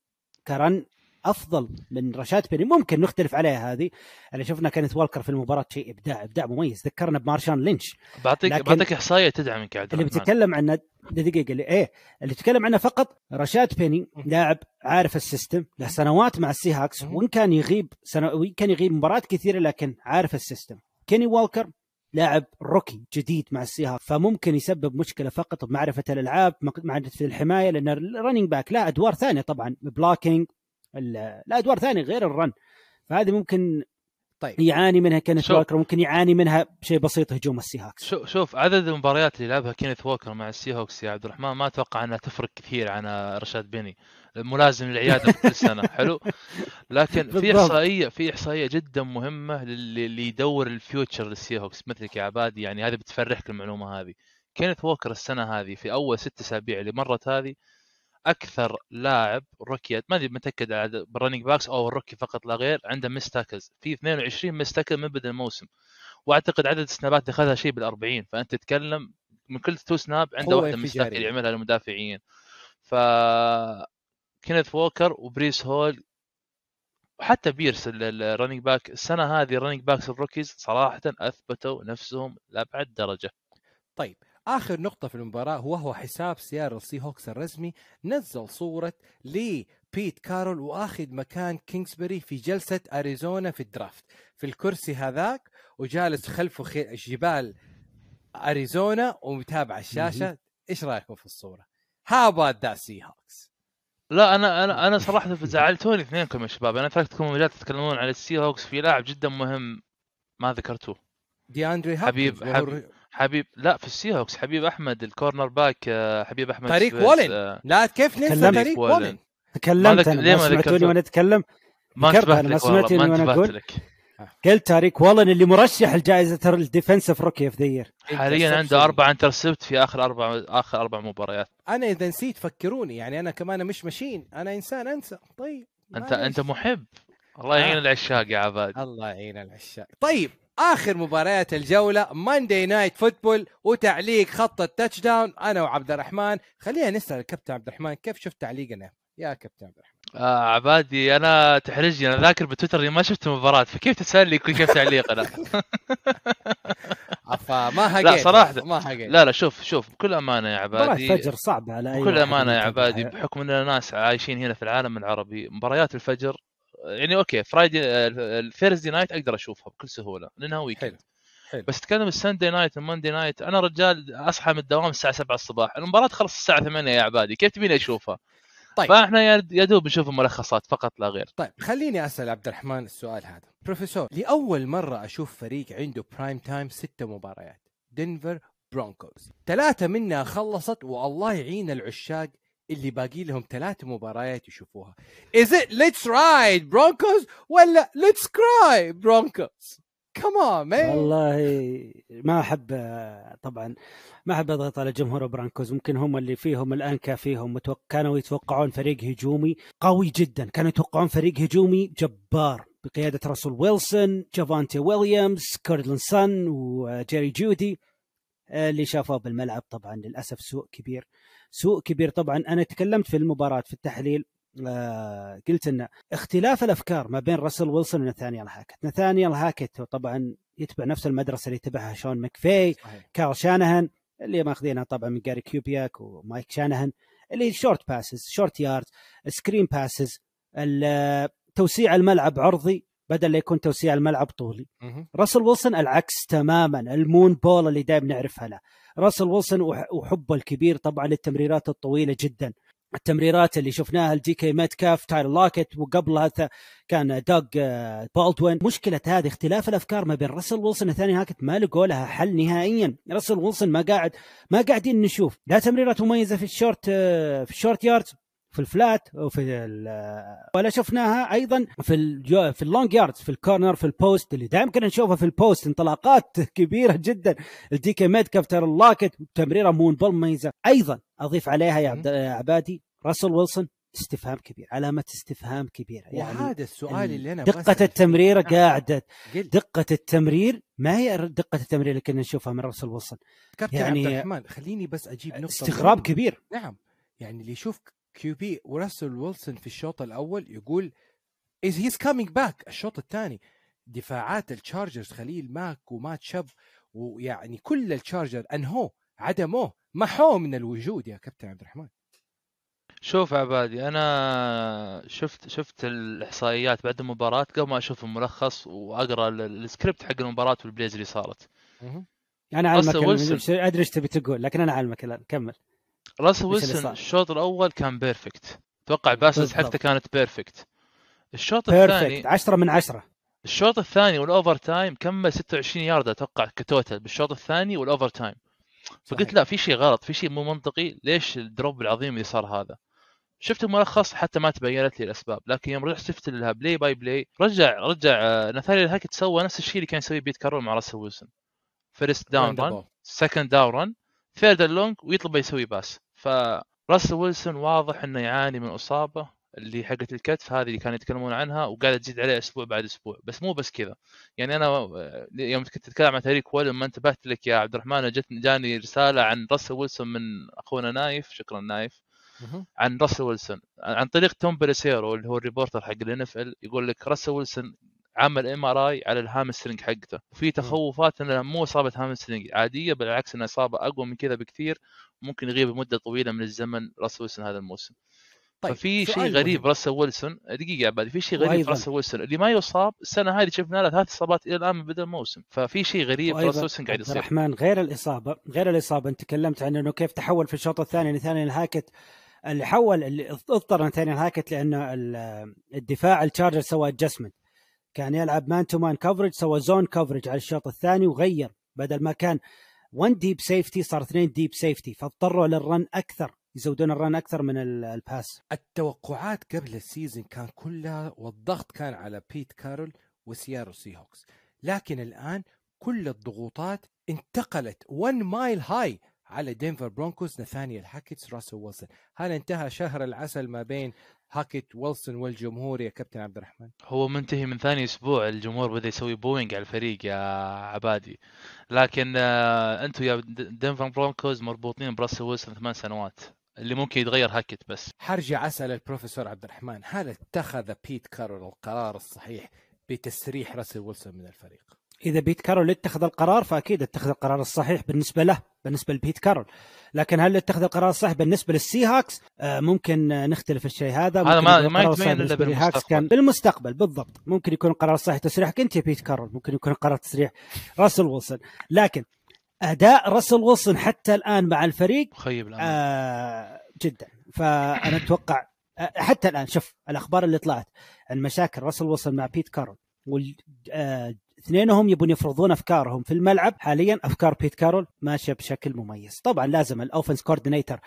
ك run أفضل من رشاد بيني ممكن نختلف عليها هذه. اللي شفنا كينيث والكر في المباراة شيء إبداع إبداع مميز. ذكرنا بمارشون لينش. بعطيك لكن- بعطيك إحصائية تدعمك عبد اللي بتكلم عنه دقيقة اللي إيه. اللي تكلم عنه فقط رشاد بيني لاعب عارف ال system له سنوات مع السي هاكس. وإن كان يغيب سنة وإن كان يغيب مباريات كثيرة لكن عارف ال system. كيني والكر لاعب rookie جديد مع السي هاكس فممكن يسبب مشكلة فقط بمعرفة الألعاب معرفة الحماية لأن ال running back له أدوار ثانية طبعا. blocking له ادوار ثانية غير ال run. فهذه ممكن طيب. يعاني منها كينيث شوف. والكر ممكن يعاني منها بشيء بسيط هجوم السي هاكس شوف شوف عدد المباريات اللي لعبها كينيث ووكر مع السي هوكس يا عبد الرحمن ما أتوقع أنها تفرق كثير عن رشاد بيني. ملازم للعياده كل سنة. حلو. لكن في. احصائيه في إحصائية جدا مهمة للي يدور ال future للسي هوكس مثلك يا عبادي. يعني هذه بتفرحك المعلومة هذه. كينيث ووكر السنة هذه في أول ست أسابيع اللي مرت هذه أكثر لاعب rookie ما أدري متأكد على بال running backs أو ال rookie فقط لا غير عنده missed tackles في 22 missed tackle من بدا الموسم. وأعتقد عدد السنابات اللي اخذها شيء بال 40 فأنت تتكلم من كل two snap عنده واحدة missed tackle انفجارية. يعملها للمدافعين. ف كينيث ووكر وبريس هول وحتى بيرس ال running back السنة هذه ال running backs ال rookies صراحة أثبتوا نفسهم لأبعد درجة. طيب. آخر نقطة في المباراة وهو حساب سياتل سي هوكس الرسمي نزل صورة لبيت كارول وآخذ مكان كينغسبري في جلسة أريزونا في ال draft. في الكرسي هذاك وجالس خلفه خي... جبال أريزونا ومتابع الشاشة. إيش رأيكم في الصورة؟ how about that Seahawks لا أنا أنا أنا صراحة زعلتوني اثنينكم يا شباب. أنا تركتكم مجال تتكلمون عن السي هوكس في لاعب جدا مهم ما ذكرتوه. دي اندري حبيب- حبيب. حبيب لا في السي هوكس حبيب أحمد ال cornerback آه، حبيب أحمد تاريك وولن. آه، لا كيف ننسى تاريك وولن. تكلمت. أنا ما سمعتوني؟ وأنا أتكلم؟ ما انتبهت ما لك والله سمعتني ما انتبهت أقول. لك. قلت تاريك وولن اللي مرشح لجائزه ال defensive rookie of the year. حاليا عنده. أربع intercept في آخر أربع آخر أربع مباريات. أنا إذا نسيت فكروني يعني أنا كمان مش machine. أنا إنسان أنسى. طيب انت. أنت محب. الله يعين آه. العشاق يا عباد. الله يعين العشاق. طيب آخر مباريات الجولة Monday Night Football وتعليق خط ال touchdown أنا وعبد الرحمن. خلينا نسأل الكابتن عبد الرحمن كيف شفت تعليقنا؟ يا كابتن عبد الرحمن. آه عبادي أنا تحرجني. أنا ذاكر بتويتر إني ما شفت المباراة فكيف تسالني كيف تعليقنا؟ عفا ما هقيت صراحة. ما هقيت لا لا شوف شوف بكل أمانة يا عبادي فجر صعبة على أي بكل أمانة يا. عبادي بحكم إننا ناس عايشين هنا في العالم العربي مباريات الفجر يعني أوكي Friday ال Thursday night أقدر أشوفها بكل سهولة لأنها weekend حلو حلو. بس تكلم ال Sunday night وال Monday night أنا رجال أصحى من الدوام الساعة 7 الصباح المباراة تخلص الساعة 8 يا عبادي كيف تبيني أشوفها؟ طيب. فإحنا يا يا دوب نشوف الملخصات فقط لا غير. طيب خليني أسأل عبد الرحمن السؤال هذا. بروفيسور لأول مرة أشوف فريق عنده prime time ستة مباريات دنفر برونكوز ثلاثة منها خلصت والله يعين العشاق اللي باقي لهم ثلاث مباريات يشوفوها. Is it let's ride Broncos ولا cry Broncos? Come on man. والله ما أحب طبعا ما أحب أضغط على جمهور برانكوز ممكن هم اللي فيهم الآن كافيهم متوق... كانوا يتوقعون فريق هجومي قوي جدا. كانوا يتوقعون فريق هجومي جبار. بقيادة راسل ويلسون جافونتي ويليامز كورتلاند ساتون وجيري جودي اللي شافوه بالملعب. طبعا للأسف سوء كبير. سوء كبير طبعا أنا تكلمت في المباراة في التحليل آه قلت إن اختلاف الأفكار ما بين راسل ويلسون وناثانيال هاكت ناثانيال هاكت طبعا يتبع نفس المدرسة اللي يتبعها شون صحيح. كايل شانهان اللي ماخذينها طبعا من جاري كيوبياك ومايك شانهان اللي short passes short yard screen passes توسيع الملعب عرضي بدل لا يكون توسيع الملعب طولي. راسل ويلسون العكس تماما ال moon ball اللي دائما نعرفها له راسل ويلسون وح- وحبه الكبير طبعا للتمريرات الطويلة جدا. التمريرات اللي شفناها الدي كي ميتكاف تايلر لوكيت وقبلها كان دوغ آه، بالدوين. مشكلة هذه اختلاف الأفكار ما بين راسل ويلسون وناثانيال هاكت ما لقوا لها حل نهائيا. راسل ويلسون ما قاعد ما قاعدين نشوف. لا تمريرات مميزة في الشورت آه، في ال short yards. في ال flat وفي ولا شفناها أيضا في الجو في ال long yards في ال corner في ال post اللي دائما كنا نشوفها في ال post. انطلاقات كبيرة جدا. الدي كي ميتكاف تايلر لوكيت تمريرة moon ball مميزة. أيضا أضيف عليها يا عبادي راسل ويلسون استفهام كبير علامة استفهام كبيرة. يعني وهذا السؤال اللي أنا دقة. التمريرة قاعدة. دقة التمرير ما هي دقة التمرير اللي كنا نشوفها من راسل ويلسون؟ يعني- عبد الرحمن خليني بس أجيب نقطة استغراب. كبير. نعم. يعني اللي يشوف QB وراسل ويلسون في الشوط الأول يقول is he's coming back الشوط الثاني دفاعات التشارجرز خليل ماك ومات شب ويعني كل التشارجر انهوه عدموه محوه من الوجود يا كابتن عبد الرحمن. شوف عبادي أنا شفت شفت الإحصائيات بعد المباراة قبل ما أشوف الملخص وأقرأ ال- السكريبت حق المباراة وال plays اللي صارت. أنا علمك راسل أنا ويلسون. مش- أدري إيش تبي تقول لكن أنا علمك الآن كمل. راسل ويلسون؟ الشوط الأول كان perfect أتوقع بالضبط. حقته كانت perfect الشوط الثاني perfect 10 من 10 الشوط الثاني وال overtime كمل 26 يارده أتوقع ك total بالشوط الثاني وال overtime فقلت. لا في شيء غلط في شيء مو منطقي. ليش ال drop العظيم اللي صار هذا؟ شفت الملخص حتى ما تبينت لي الأسباب لكن يوم رحت شفت لها play by play رجع رجع آه، نثانيال هاكت سوى نفس الشيء اللي كان يسويه بيت كارول مع راسل ويلسون. first down run second down run third long ويطلب يسوي pass. فراسل ويلسون واضح إنه يعاني من إصابة اللي حقت الكتف هذه اللي كانوا يتكلمون عنها وقاعده تزيد عليه أسبوع بعد أسبوع. بس مو بس كذا. يعني أنا آه، يوم كنت أتكلم عن تاريخ راسل ما انتبهت لك يا عبد الرحمن جت جاني رسالة عن راسل ويلسون من أخونا نايف. شكرا نايف. عن راسل ويلسون عن طريق توم بيليسيرو اللي هو ال reporter حق ال NFL يقول لك راسل ويلسون عمل MRI على ال hamstring حقته. وفي تخوفات انها مو إصابة hamstring عادية بالعكس انها إصابة أقوى من كذا بكثير ممكن يغيب مده طويلة من الزمن راسل ويلسون هذا الموسم. طيب ففي شيء غريب مهم. راسل ويلسون دقيقة عبادي في شيء غريب في راسل ويلسون اللي ما يصاب السنة هذه شفنا له ثلاث إصابات إلى الآن من بدا الموسم. ففي شيء غريب في وأيضاً راسل ويلسون قاعد يصير. الرحمن غير الإصابة غير الإصابة أنت تكلمت عن إنه كيف تحول في الشوط الثاني لناثانيال هاكت. اللي حول اللي اضطر ناثانيال هاكت لأنه ال- الدفاع التشارجر سوى adjustment كان يلعب man to man coverage سوى zone coverage على الشوط الثاني وغير بدل ما كان 1 deep safety صار 2 deep safety فاضطروا لل run أكثر يزودون ال run أكثر من ال- ال pass التوقعات قبل ال season كان كلها والضغط كان على بيت كارول وسياتل سي هوكس لكن الآن كل الضغوطات انتقلت 1 mile high على دينفر برونكوس نثانيال هاكيتس راسل ويلسون. هل انتهى شهر العسل ما بين هاكيت ويلسون والجمهور يا كابتن عبد الرحمن؟ هو منتهي من ثاني أسبوع الجمهور بدأ يسوي booing على الفريق يا عبادي. لكن آه، أنتم يا دنفر برونكوز مربوطين براسل ويلسون ثمان سنوات اللي ممكن يتغير هاكت بس. حرجع أسأل البروفيسور عبد الرحمن هل اتخذ بيت كارول القرار الصحيح بتسريح راسل ويلسون من الفريق؟ إذا بيت كارول اتخذ القرار فأكيد اتخذ القرار الصحيح بالنسبة له بالنسبة لبيت كارول. لكن هل اتخذ القرار الصحيح بالنسبة للسي هاكس آه ممكن آه، نختلف الشيء هذا. هذا ما- ما يتبين للهاكس بالمستقبل. كان بالمستقبل بالضبط. ممكن يكون القرار الصحيح تسريحك أنت يا بيت كارول ممكن يكون القرار تسريح راسل ويلسون. لكن أداء راسل ويلسون حتى الآن مع الفريق مخيب آه جدا. فأنا أتوقع آه حتى الآن شوف الأخبار اللي طلعت عن مشاكل راسل ويلسون مع بيت كارول وال آه اثنينهم يبون يفرضون أفكارهم في الملعب. حاليا أفكار بيت كارول ماشية بشكل مميز. طبعا لازم ال offense coordinator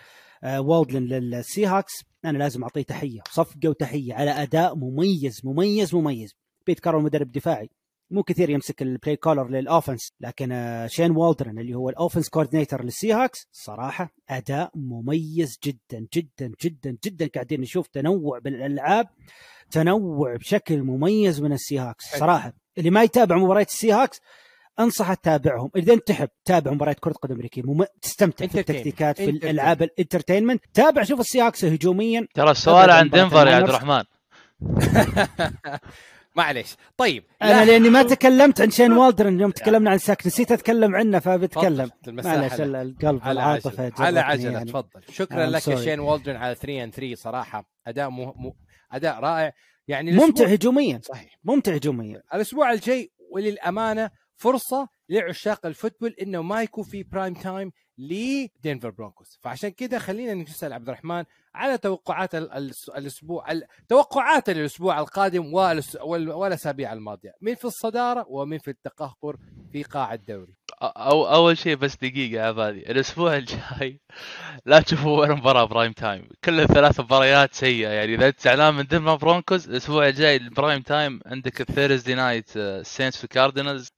آه والدرن لل Seahawks أنا لازم أعطيه تحية صفقة وتحية على أداء مميز مميز مميز. بيت كارول مدرب دفاعي. مو كثير يمسك ال play caller لل offense لكن آه، شين والدرن اللي هو ال offense coordinator لل Seahawks صراحة أداء مميز جدا جدا جدا جدا. قاعدين نشوف تنوع بالألعاب تنوع بشكل مميز من ال Seahawks. صراحة. اللي ما يتابع مباريات ال Seahawks انصح تتابعهم إذا أنت تحب تابع مباريات كرة قدم أمريكية مم... تستمتع في. التكتيكات في entertainment. الألعاب ال entertainment تابع شوف ال Seahawks هجوميا ترى السؤال عن دنفر يا عبد. الرحمن معليش طيب أنا لا، لأني ما تكلمت عن شين والدرن يوم تكلمنا عن ساك نسيت أتكلم عنه فبتكلم. ال- القلب على والعاطفه عجل على جرتني عجل يعني. تفضل شكرا I'm لك يا. شين والدرن على 3 ان 3 صراحة أداء مو... مو... أداء رائع يعني ممتع هجوميا صحيح. ممتع هجوميا. الأسبوع الجاي وللأمانة فرصة لعشاق الفوتبول إنه ما يكون في برايم تايم لدنفر برونكوس. فعشان كده خلينا نسأل عبد الرحمن على توقعات الأسبوع ال- توقعات الأسبوع القادم والأسابيع الماضية. مين في الصدارة ومين في التقهقر في قاع الدوري. أو أول شيء بس دقيقة عبادي الأسبوع الجاي لا تشوفوا ولا مباراة prime time. كل الثلاث مباريات سيئة. يعني إذا أنت زعلان من Denver Broncos الأسبوع الجاي ال prime time عندك ال Thursday night Saints في Cardinals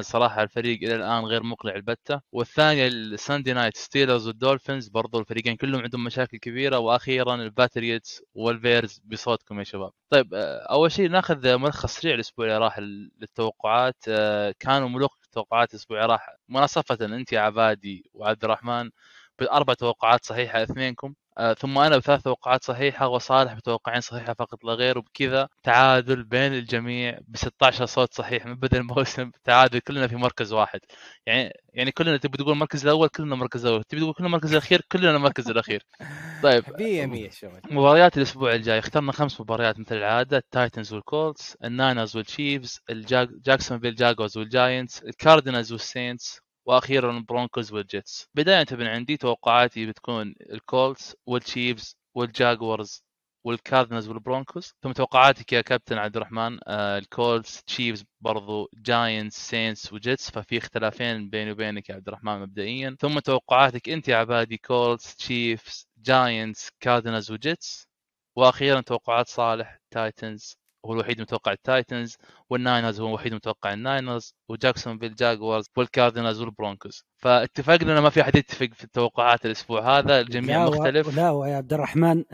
صراحة الفريق إلى الآن غير مقنع البتة. والثانيه ال Sunday night Steelers وال Dolphins برضو الفريقين كلهم عندهم مشاكل كبيرة. وأخيرا ال Patriots وال Bears بصوتكم يا شباب. طيب آه، أول شيء ناخذ ملخص سريع الأسبوع اللي راح للتوقعات. آه، كانوا ملوك التوقعات الأسبوع اللي راح مناصفة أنت يا عبادي وعبد الرحمن بأربع توقعات صحيحة اثنينكم. ثم أنا بثلاث توقعات صحيحة وصالح بتوقعين صحيحة فقط لا غير وبكذا تعادل بين الجميع ب 16 صوت صحيح من بدا الموسم تعادل كلنا في مركز واحد. يعني يعني كلنا تبي تقول المركز الأول كلنا المركز الأول. تبي تقول كلنا المركز الأخير كلنا المركز الأخير. طيب مية مية شغل. مباريات الأسبوع الجاي. اخترنا خمس مباريات مثل العادة. التايتنز والكولتس الناينرز والتشيفز الجاك جاكسون فيل جاكوز والجاينتس الكاردينالز والسينتس وأخيرا ال Broncos وال Jets. بداية من عندي توقعاتي بتكون الكولتس والتشيفز والجاكورز والكاردينالز والبرونكوز. ثم توقعاتك يا كابتن عبد الرحمن آه ال Colts Chiefs برضو Giants Saints و Jets. ففي اختلافين بيني وبينك يا عبد الرحمن مبدئيا. ثم توقعاتك انت يا عبادي Colts Chiefs Giants Cardinals و Jets. وأخيرا توقعات صالح Titans. هو الوحيد متوقع ال Titans وال Niners هو الوحيد متوقع ال Niners و Jacksonville Jaguars وال Cardinals وال Broncos. فاتفقنا ما في أحد يتفق في التوقعات الأسبوع هذا الجميع لا و- مختلف. لا ويا عبد الرحمن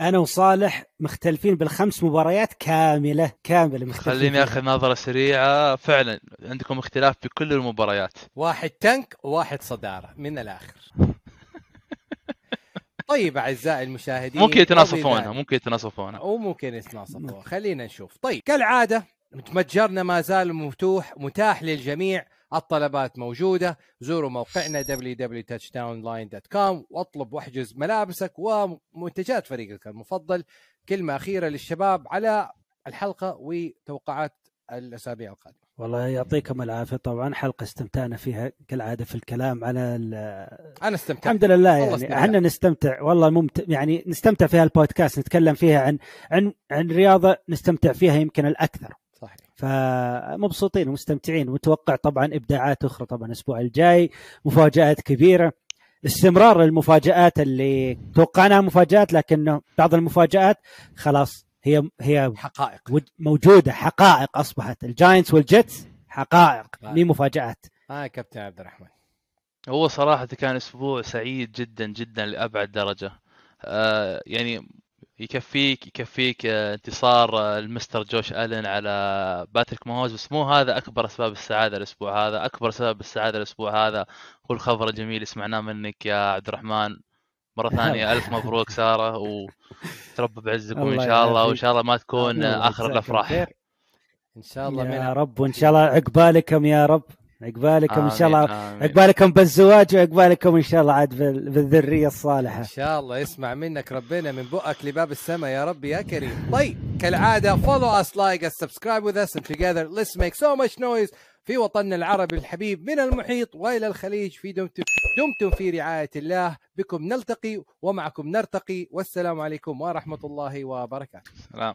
أنا وصالح مختلفين بالخمس مباريات كاملة كاملة مختلفين خليني. آخذ نظرة سريعة. فعلا عندكم اختلاف بكل المباريات. واحد tank وواحد صدارة من الآخر. طيب أعزائي المشاهدين ممكن يتناصفونها ممكن يتناصفونها. وممكن يتناصفوا خلينا نشوف. طيب كالعادة متجرنا ما زال مفتوح متاح للجميع. الطلبات موجودة. زوروا موقعنا www.touchdownline.com واطلب واحجز ملابسك ومنتجات فريقك المفضل. كلمة أخيرة للشباب على الحلقة وتوقعات الأسابيع القادمة. والله يعطيكم العافية. طبعا حلقة استمتعنا فيها كالعادة في الكلام على ال- أنا استمتعت. الحمد لله يعني. إحنا نستمتع. والله ممتع يعني نستمتع في هالبودكاست نتكلم فيها عن عن عن رياضة نستمتع فيها يمكن الأكثر. صحيح. فمبسوطين ومستمتعين. ومتوقع طبعا إبداعات أخرى طبعا الأسبوع الجاي. مفاجآت كبيرة. استمرار المفاجآت اللي توقعناها مفاجآت لكنه بعض المفاجآت خلاص هي هي حقائق. ود- موجودة حقائق أصبحت. ال Giants وال Jets حقائق. مي مفاجآت. آه كابتن عبد الرحمن. هو صراحة كان أسبوع سعيد جدا جدا لأبعد درجة. آه يعني يكفيك يكفيك آه انتصار آه المستر جوش ألين على باتريك ماهوز بس مو هذا أكبر أسباب السعادة الأسبوع هذا. أكبر سبب السعادة الأسبوع هذا هو الخبر الجميل اللي سمعناه منك يا عبد الرحمن. مرة ثانية ألف مبروك سارة وتربى بعزكم إن الله شاء الله. وإن شاء الله ما تكون الأفراح خير. إن شاء الله يا من رب وإن شاء الله عقبالكم يا رب عقبالكم إن شاء الله. عقبالكم بالزواج وعقبالكم إن شاء الله عاد بال- بالذرية الصالحة إن شاء الله يسمع منك ربنا من بؤك لباب السماء يا رب يا كريم طيب كالعادة follow us like us subscribe with us and together let's make so much noise في وطننا العربي الحبيب من المحيط وإلى الخليج في دمتم دمتم في رعاية الله. بكم نلتقي ومعكم نرتقي. والسلام عليكم ورحمة الله وبركاته. سلام.